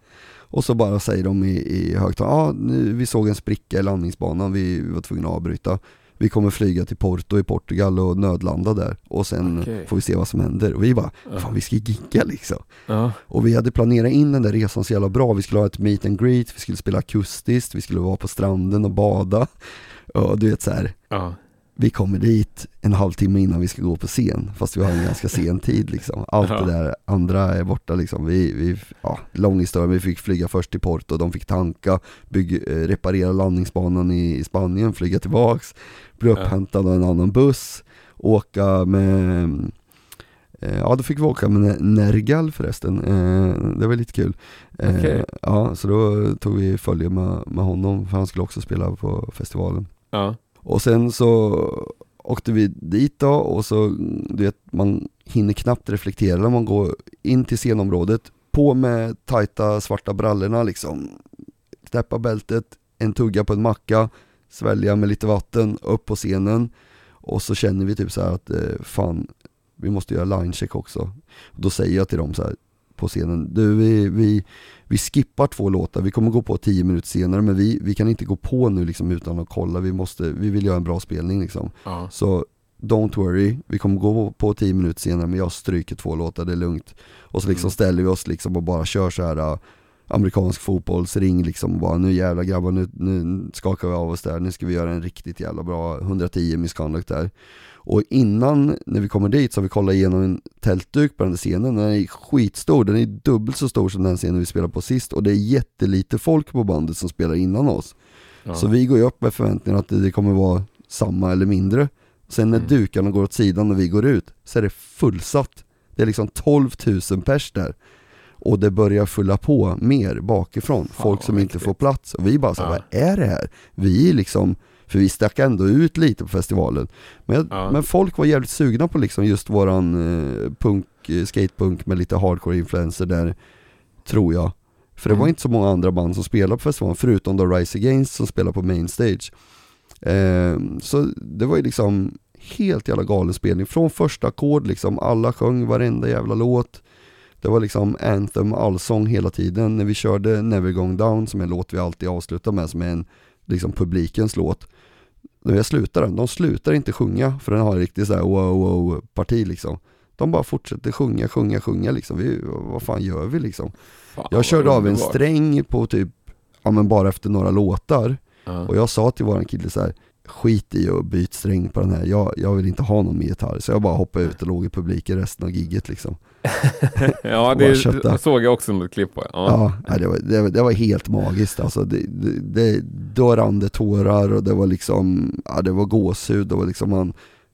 Och så bara säger de i, i högtalaren, ja nu- vi såg en spricka i landningsbanan, vi, vi var tvungna att avbryta. Vi kommer flyga till Porto i Portugal och nödlanda där. Och sen Okej. får vi se vad som händer. Och vi bara, fan vi ska gigga liksom. Ja. Och vi hade planerat in den där resan så jävla bra. Vi skulle ha ett meet and greet, vi skulle spela akustiskt, vi skulle vara på stranden och bada. Och du vet så här, Ja. vi kommer dit en halvtimme innan vi ska gå på scen, fast vi har en ganska sen tid liksom. Allt Ja. det där andra är borta liksom. Vi, vi, ja, lång historia, vi fick flyga först till Porto, de fick tanka, bygg, eh, reparera landningsbanan i, i Spanien, flyga tillbaks, bli Ja. upphämtad av en annan buss, åka med eh, Ja då fick vi åka med Nergal förresten, eh, det var lite kul Okej. Ja, så då tog vi följe med, med honom, för han skulle också spela på festivalen Ja. och sen så åkte vi dit då och så, du vet, man hinner knappt reflektera när man går in till scenområdet, på med tajta svarta brallorna liksom, knäppa bältet, en tugga på en macka, svälja med lite vatten, upp på scenen och så känner vi typ så här att eh, fan, vi måste göra linecheck också. Då säger jag till dem så här på scenen, du vi, vi, vi skippar två låtar, vi kommer gå på tio minuter senare men vi, vi kan inte gå på nu liksom utan att kolla, vi måste, vi vill göra en bra spelning liksom. Ja. Så don't worry, vi kommer gå på tio minuter senare men jag stryker två låtar, det är lugnt. Och så liksom Mm. ställer vi oss liksom och bara kör så här äh, amerikansk fotbollsring liksom och bara nu jävla grabbar nu, nu skakar vi av oss där, nu ska vi göra en riktigt jävla bra 110 misconduct där. Och innan, när vi kommer dit, så har vi kollat igenom en tältduk på den scenen, den är skitstor, den är dubbelt så stor som den scenen vi spelade på sist och det är jättelite folk på bandet som spelar innan oss. Ja. Så vi går ju upp med förväntningar att det kommer vara samma eller mindre. Sen när Mm. dukarna går åt sidan och vi går ut, så är det fullsatt. Det är liksom 12 000 pers där. Och det börjar fylla på mer bakifrån, folk som inte får plats. Och vi bara så här, Ja. vad är det här? Vi är liksom, för vi stack ändå ut lite på festivalen. Men, jag, Ja. men folk var jävligt sugna på liksom just våran eh, punk, eh, skatepunk med lite hardcore-influenser där, tror jag. För det Mm. var inte så många andra band som spelade på festivalen, förutom då Rise Against som spelar på main stage. Eh, så det var ju liksom helt jävla galen spelning, från första ackord liksom, alla sjöng varenda jävla låt. Det var liksom anthem, allsång hela tiden. När vi körde Never Going Down, som är en låt vi alltid avslutar med, som är en liksom publikens låt. När jag slutar den, de slutar inte sjunga, för den har en riktigt såhär wow wow parti liksom. De bara fortsätter sjunga, sjunga, sjunga liksom. Vi, vad fan gör vi liksom? Fan, Jag körde av en sträng på typ, ja men bara efter några låtar. Ja. Och jag sa till våran kille så här: skit i och byt sträng på den här, jag, jag vill inte ha någon mer gitarr. Så jag bara hoppade ut och låg i publiken resten av gigget liksom. ja, det kötta. såg jag också något klipp på. Ja. Ja, det, var, det, det var helt magiskt alltså. Det, det, det, då rann det tårar och det var liksom, ja det var gåshud, det var liksom man,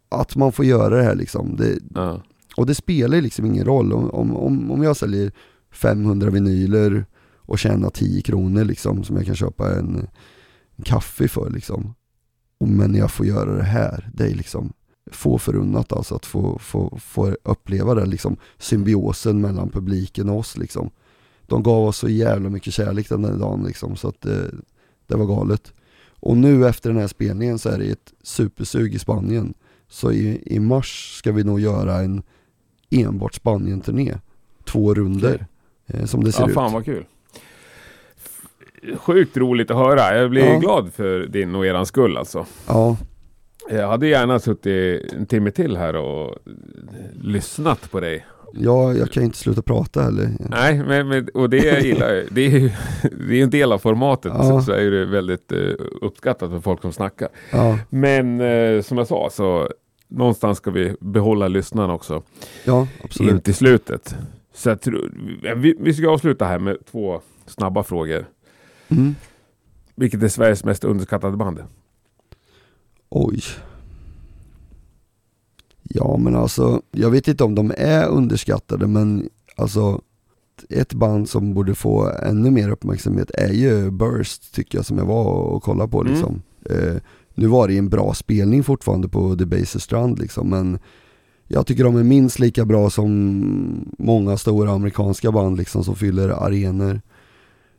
att man får göra det här liksom. Det, Ja. och det spelar liksom ingen roll om, om, om, jag säljer 500 vinyler och tjänar 10 kronor liksom som jag kan köpa en, en kaffe för liksom. Men jag får göra det här, det är liksom få förunnat alltså att få, få, få uppleva den liksom symbiosen mellan publiken och oss liksom. De gav oss så jävla mycket kärlek den där dagen liksom så att det, det var galet. Och nu efter den här spelningen så är det ett supersug i Spanien. Så i, i mars ska vi nog göra en enbart Spanien-turné. Två runder eh, som det ser ja, ut. fan vad kul. Sjukt roligt att höra. Jag blir Ja. glad för din och eran skull alltså. Ja, Jag hade gärna suttit en timme till här och lyssnat på dig. ja, jag kan inte sluta prata heller. Nej, men, men, och det jag gillar, det är ju det är en del av formatet. Ja. Så, så är det väldigt eh, uppskattat för folk som snackar. Ja, Men eh, som jag sa, så någonstans ska vi behålla lyssnarna också. ja In absolut. till slutet. Så jag tror, vi, vi ska avsluta här med två snabba frågor. Mm. Vilket är Sveriges mest underskattade band? Oj. Ja men alltså, jag vet inte om de är underskattade men alltså ett band som borde få ännu mer uppmärksamhet är ju Burst tycker jag som jag var och kollade på Mm. liksom. Eh, nu var det en bra spelning fortfarande på Debaser Strand liksom men jag tycker de är minst lika bra som många stora amerikanska band liksom som fyller arenor.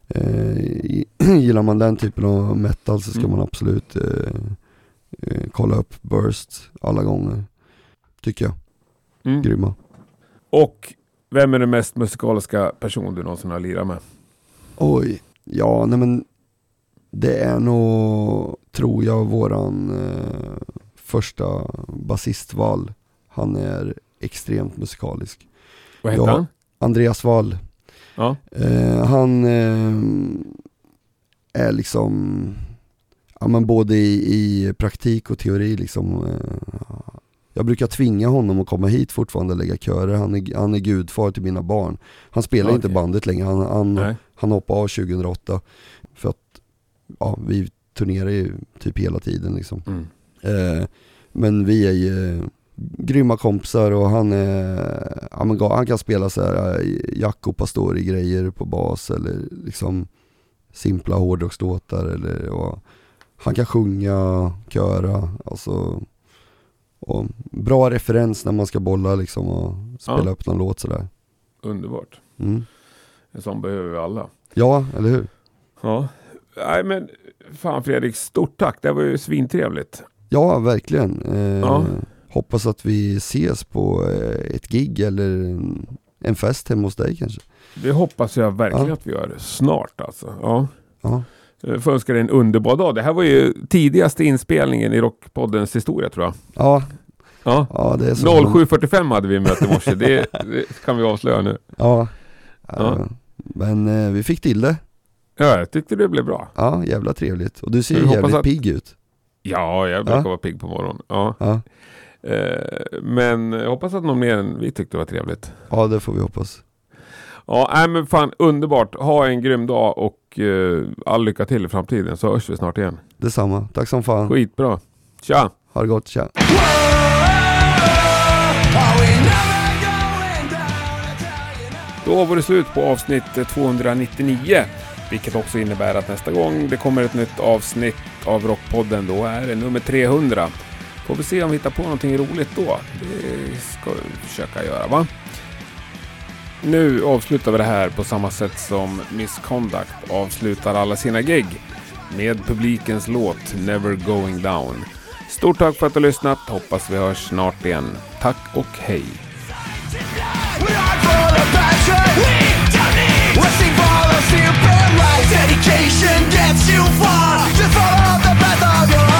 Eh, gillar man den typen av metal så ska Mm. man absolut eh, eh, kolla upp Burst alla gånger. Tycker jag. Mm. Grymma. Och vem är den mest musikaliska person du någonsin har lirat med? Oj. Ja, nej men det är nog, tror jag, våran eh, första basistval. Han är extremt musikalisk. Vad heter Ja. han? Andreas Wall. Ja. Eh, han eh, är liksom, ja men både i, i praktik och teori liksom. Eh, jag brukar tvinga honom att komma hit fortfarande och lägga körer. Han är, han är gudfar till mina barn. Han spelar Okej. inte bandet längre. Han, han, Nej. han hoppade av 2008. För att, ja vi turnerar ju typ hela tiden liksom. Mm. Eh, men vi är ju grymma kompisar och han är, ja, men han kan spela så här eh, Jaco Pastori grejer på bas eller liksom simpla hårdrockslåtar eller och han kan sjunga, köra, alltså och bra referens när man ska bolla liksom och spela Ja. upp någon låt sådär. Underbart. Mm. En sån behöver vi alla. Ja, eller hur? Ja. Nej men fan Fredrik, stort tack. Det var ju svintrevligt. Ja, verkligen. Eh, Ja. Hoppas att vi ses på eh, ett gig eller en, en fest hemma hos dig kanske. Det hoppas jag verkligen Ja. att vi gör. Snart alltså. Ja. Ja, får önska dig en underbar dag. Det här var ju tidigaste inspelningen i Rockpoddens historia tror jag. ja, Ja. ja det är så. 07.45 hade vi möte i morse. Det, det kan vi avslöja nu. Ja, Ja. men eh, vi fick till det. Ja, jag tyckte det blev bra. Ja, jävla trevligt. Och du ser ju jävligt att- pigg ut. Ja, jag brukar Ja. vara pigg på morgonen. Ja. Ja. Eh, men jag hoppas att någon mer än vi tyckte det var trevligt. ja, det får vi hoppas. Ja, nej, men fan underbart. Ha en grym dag och eh, all lycka till i framtiden så hörs vi snart igen. Detsamma. Tack som fan. Skitbra. Tja! Ha det gott, tja. Då var det slut på avsnitt 299. Vilket också innebär att nästa gång det kommer ett nytt avsnitt av Rockpodden, då är det nummer 300. Får vi se om vi hittar på någonting roligt då. Det ska vi försöka göra va? Nu avslutar vi det här på samma sätt som Misconduct avslutar alla sina gig. Med publikens låt Never Going Down. Stort tack för att du har lyssnat. Hoppas vi hörs snart igen. Tack och hej! Dedication gets you far. to follow the path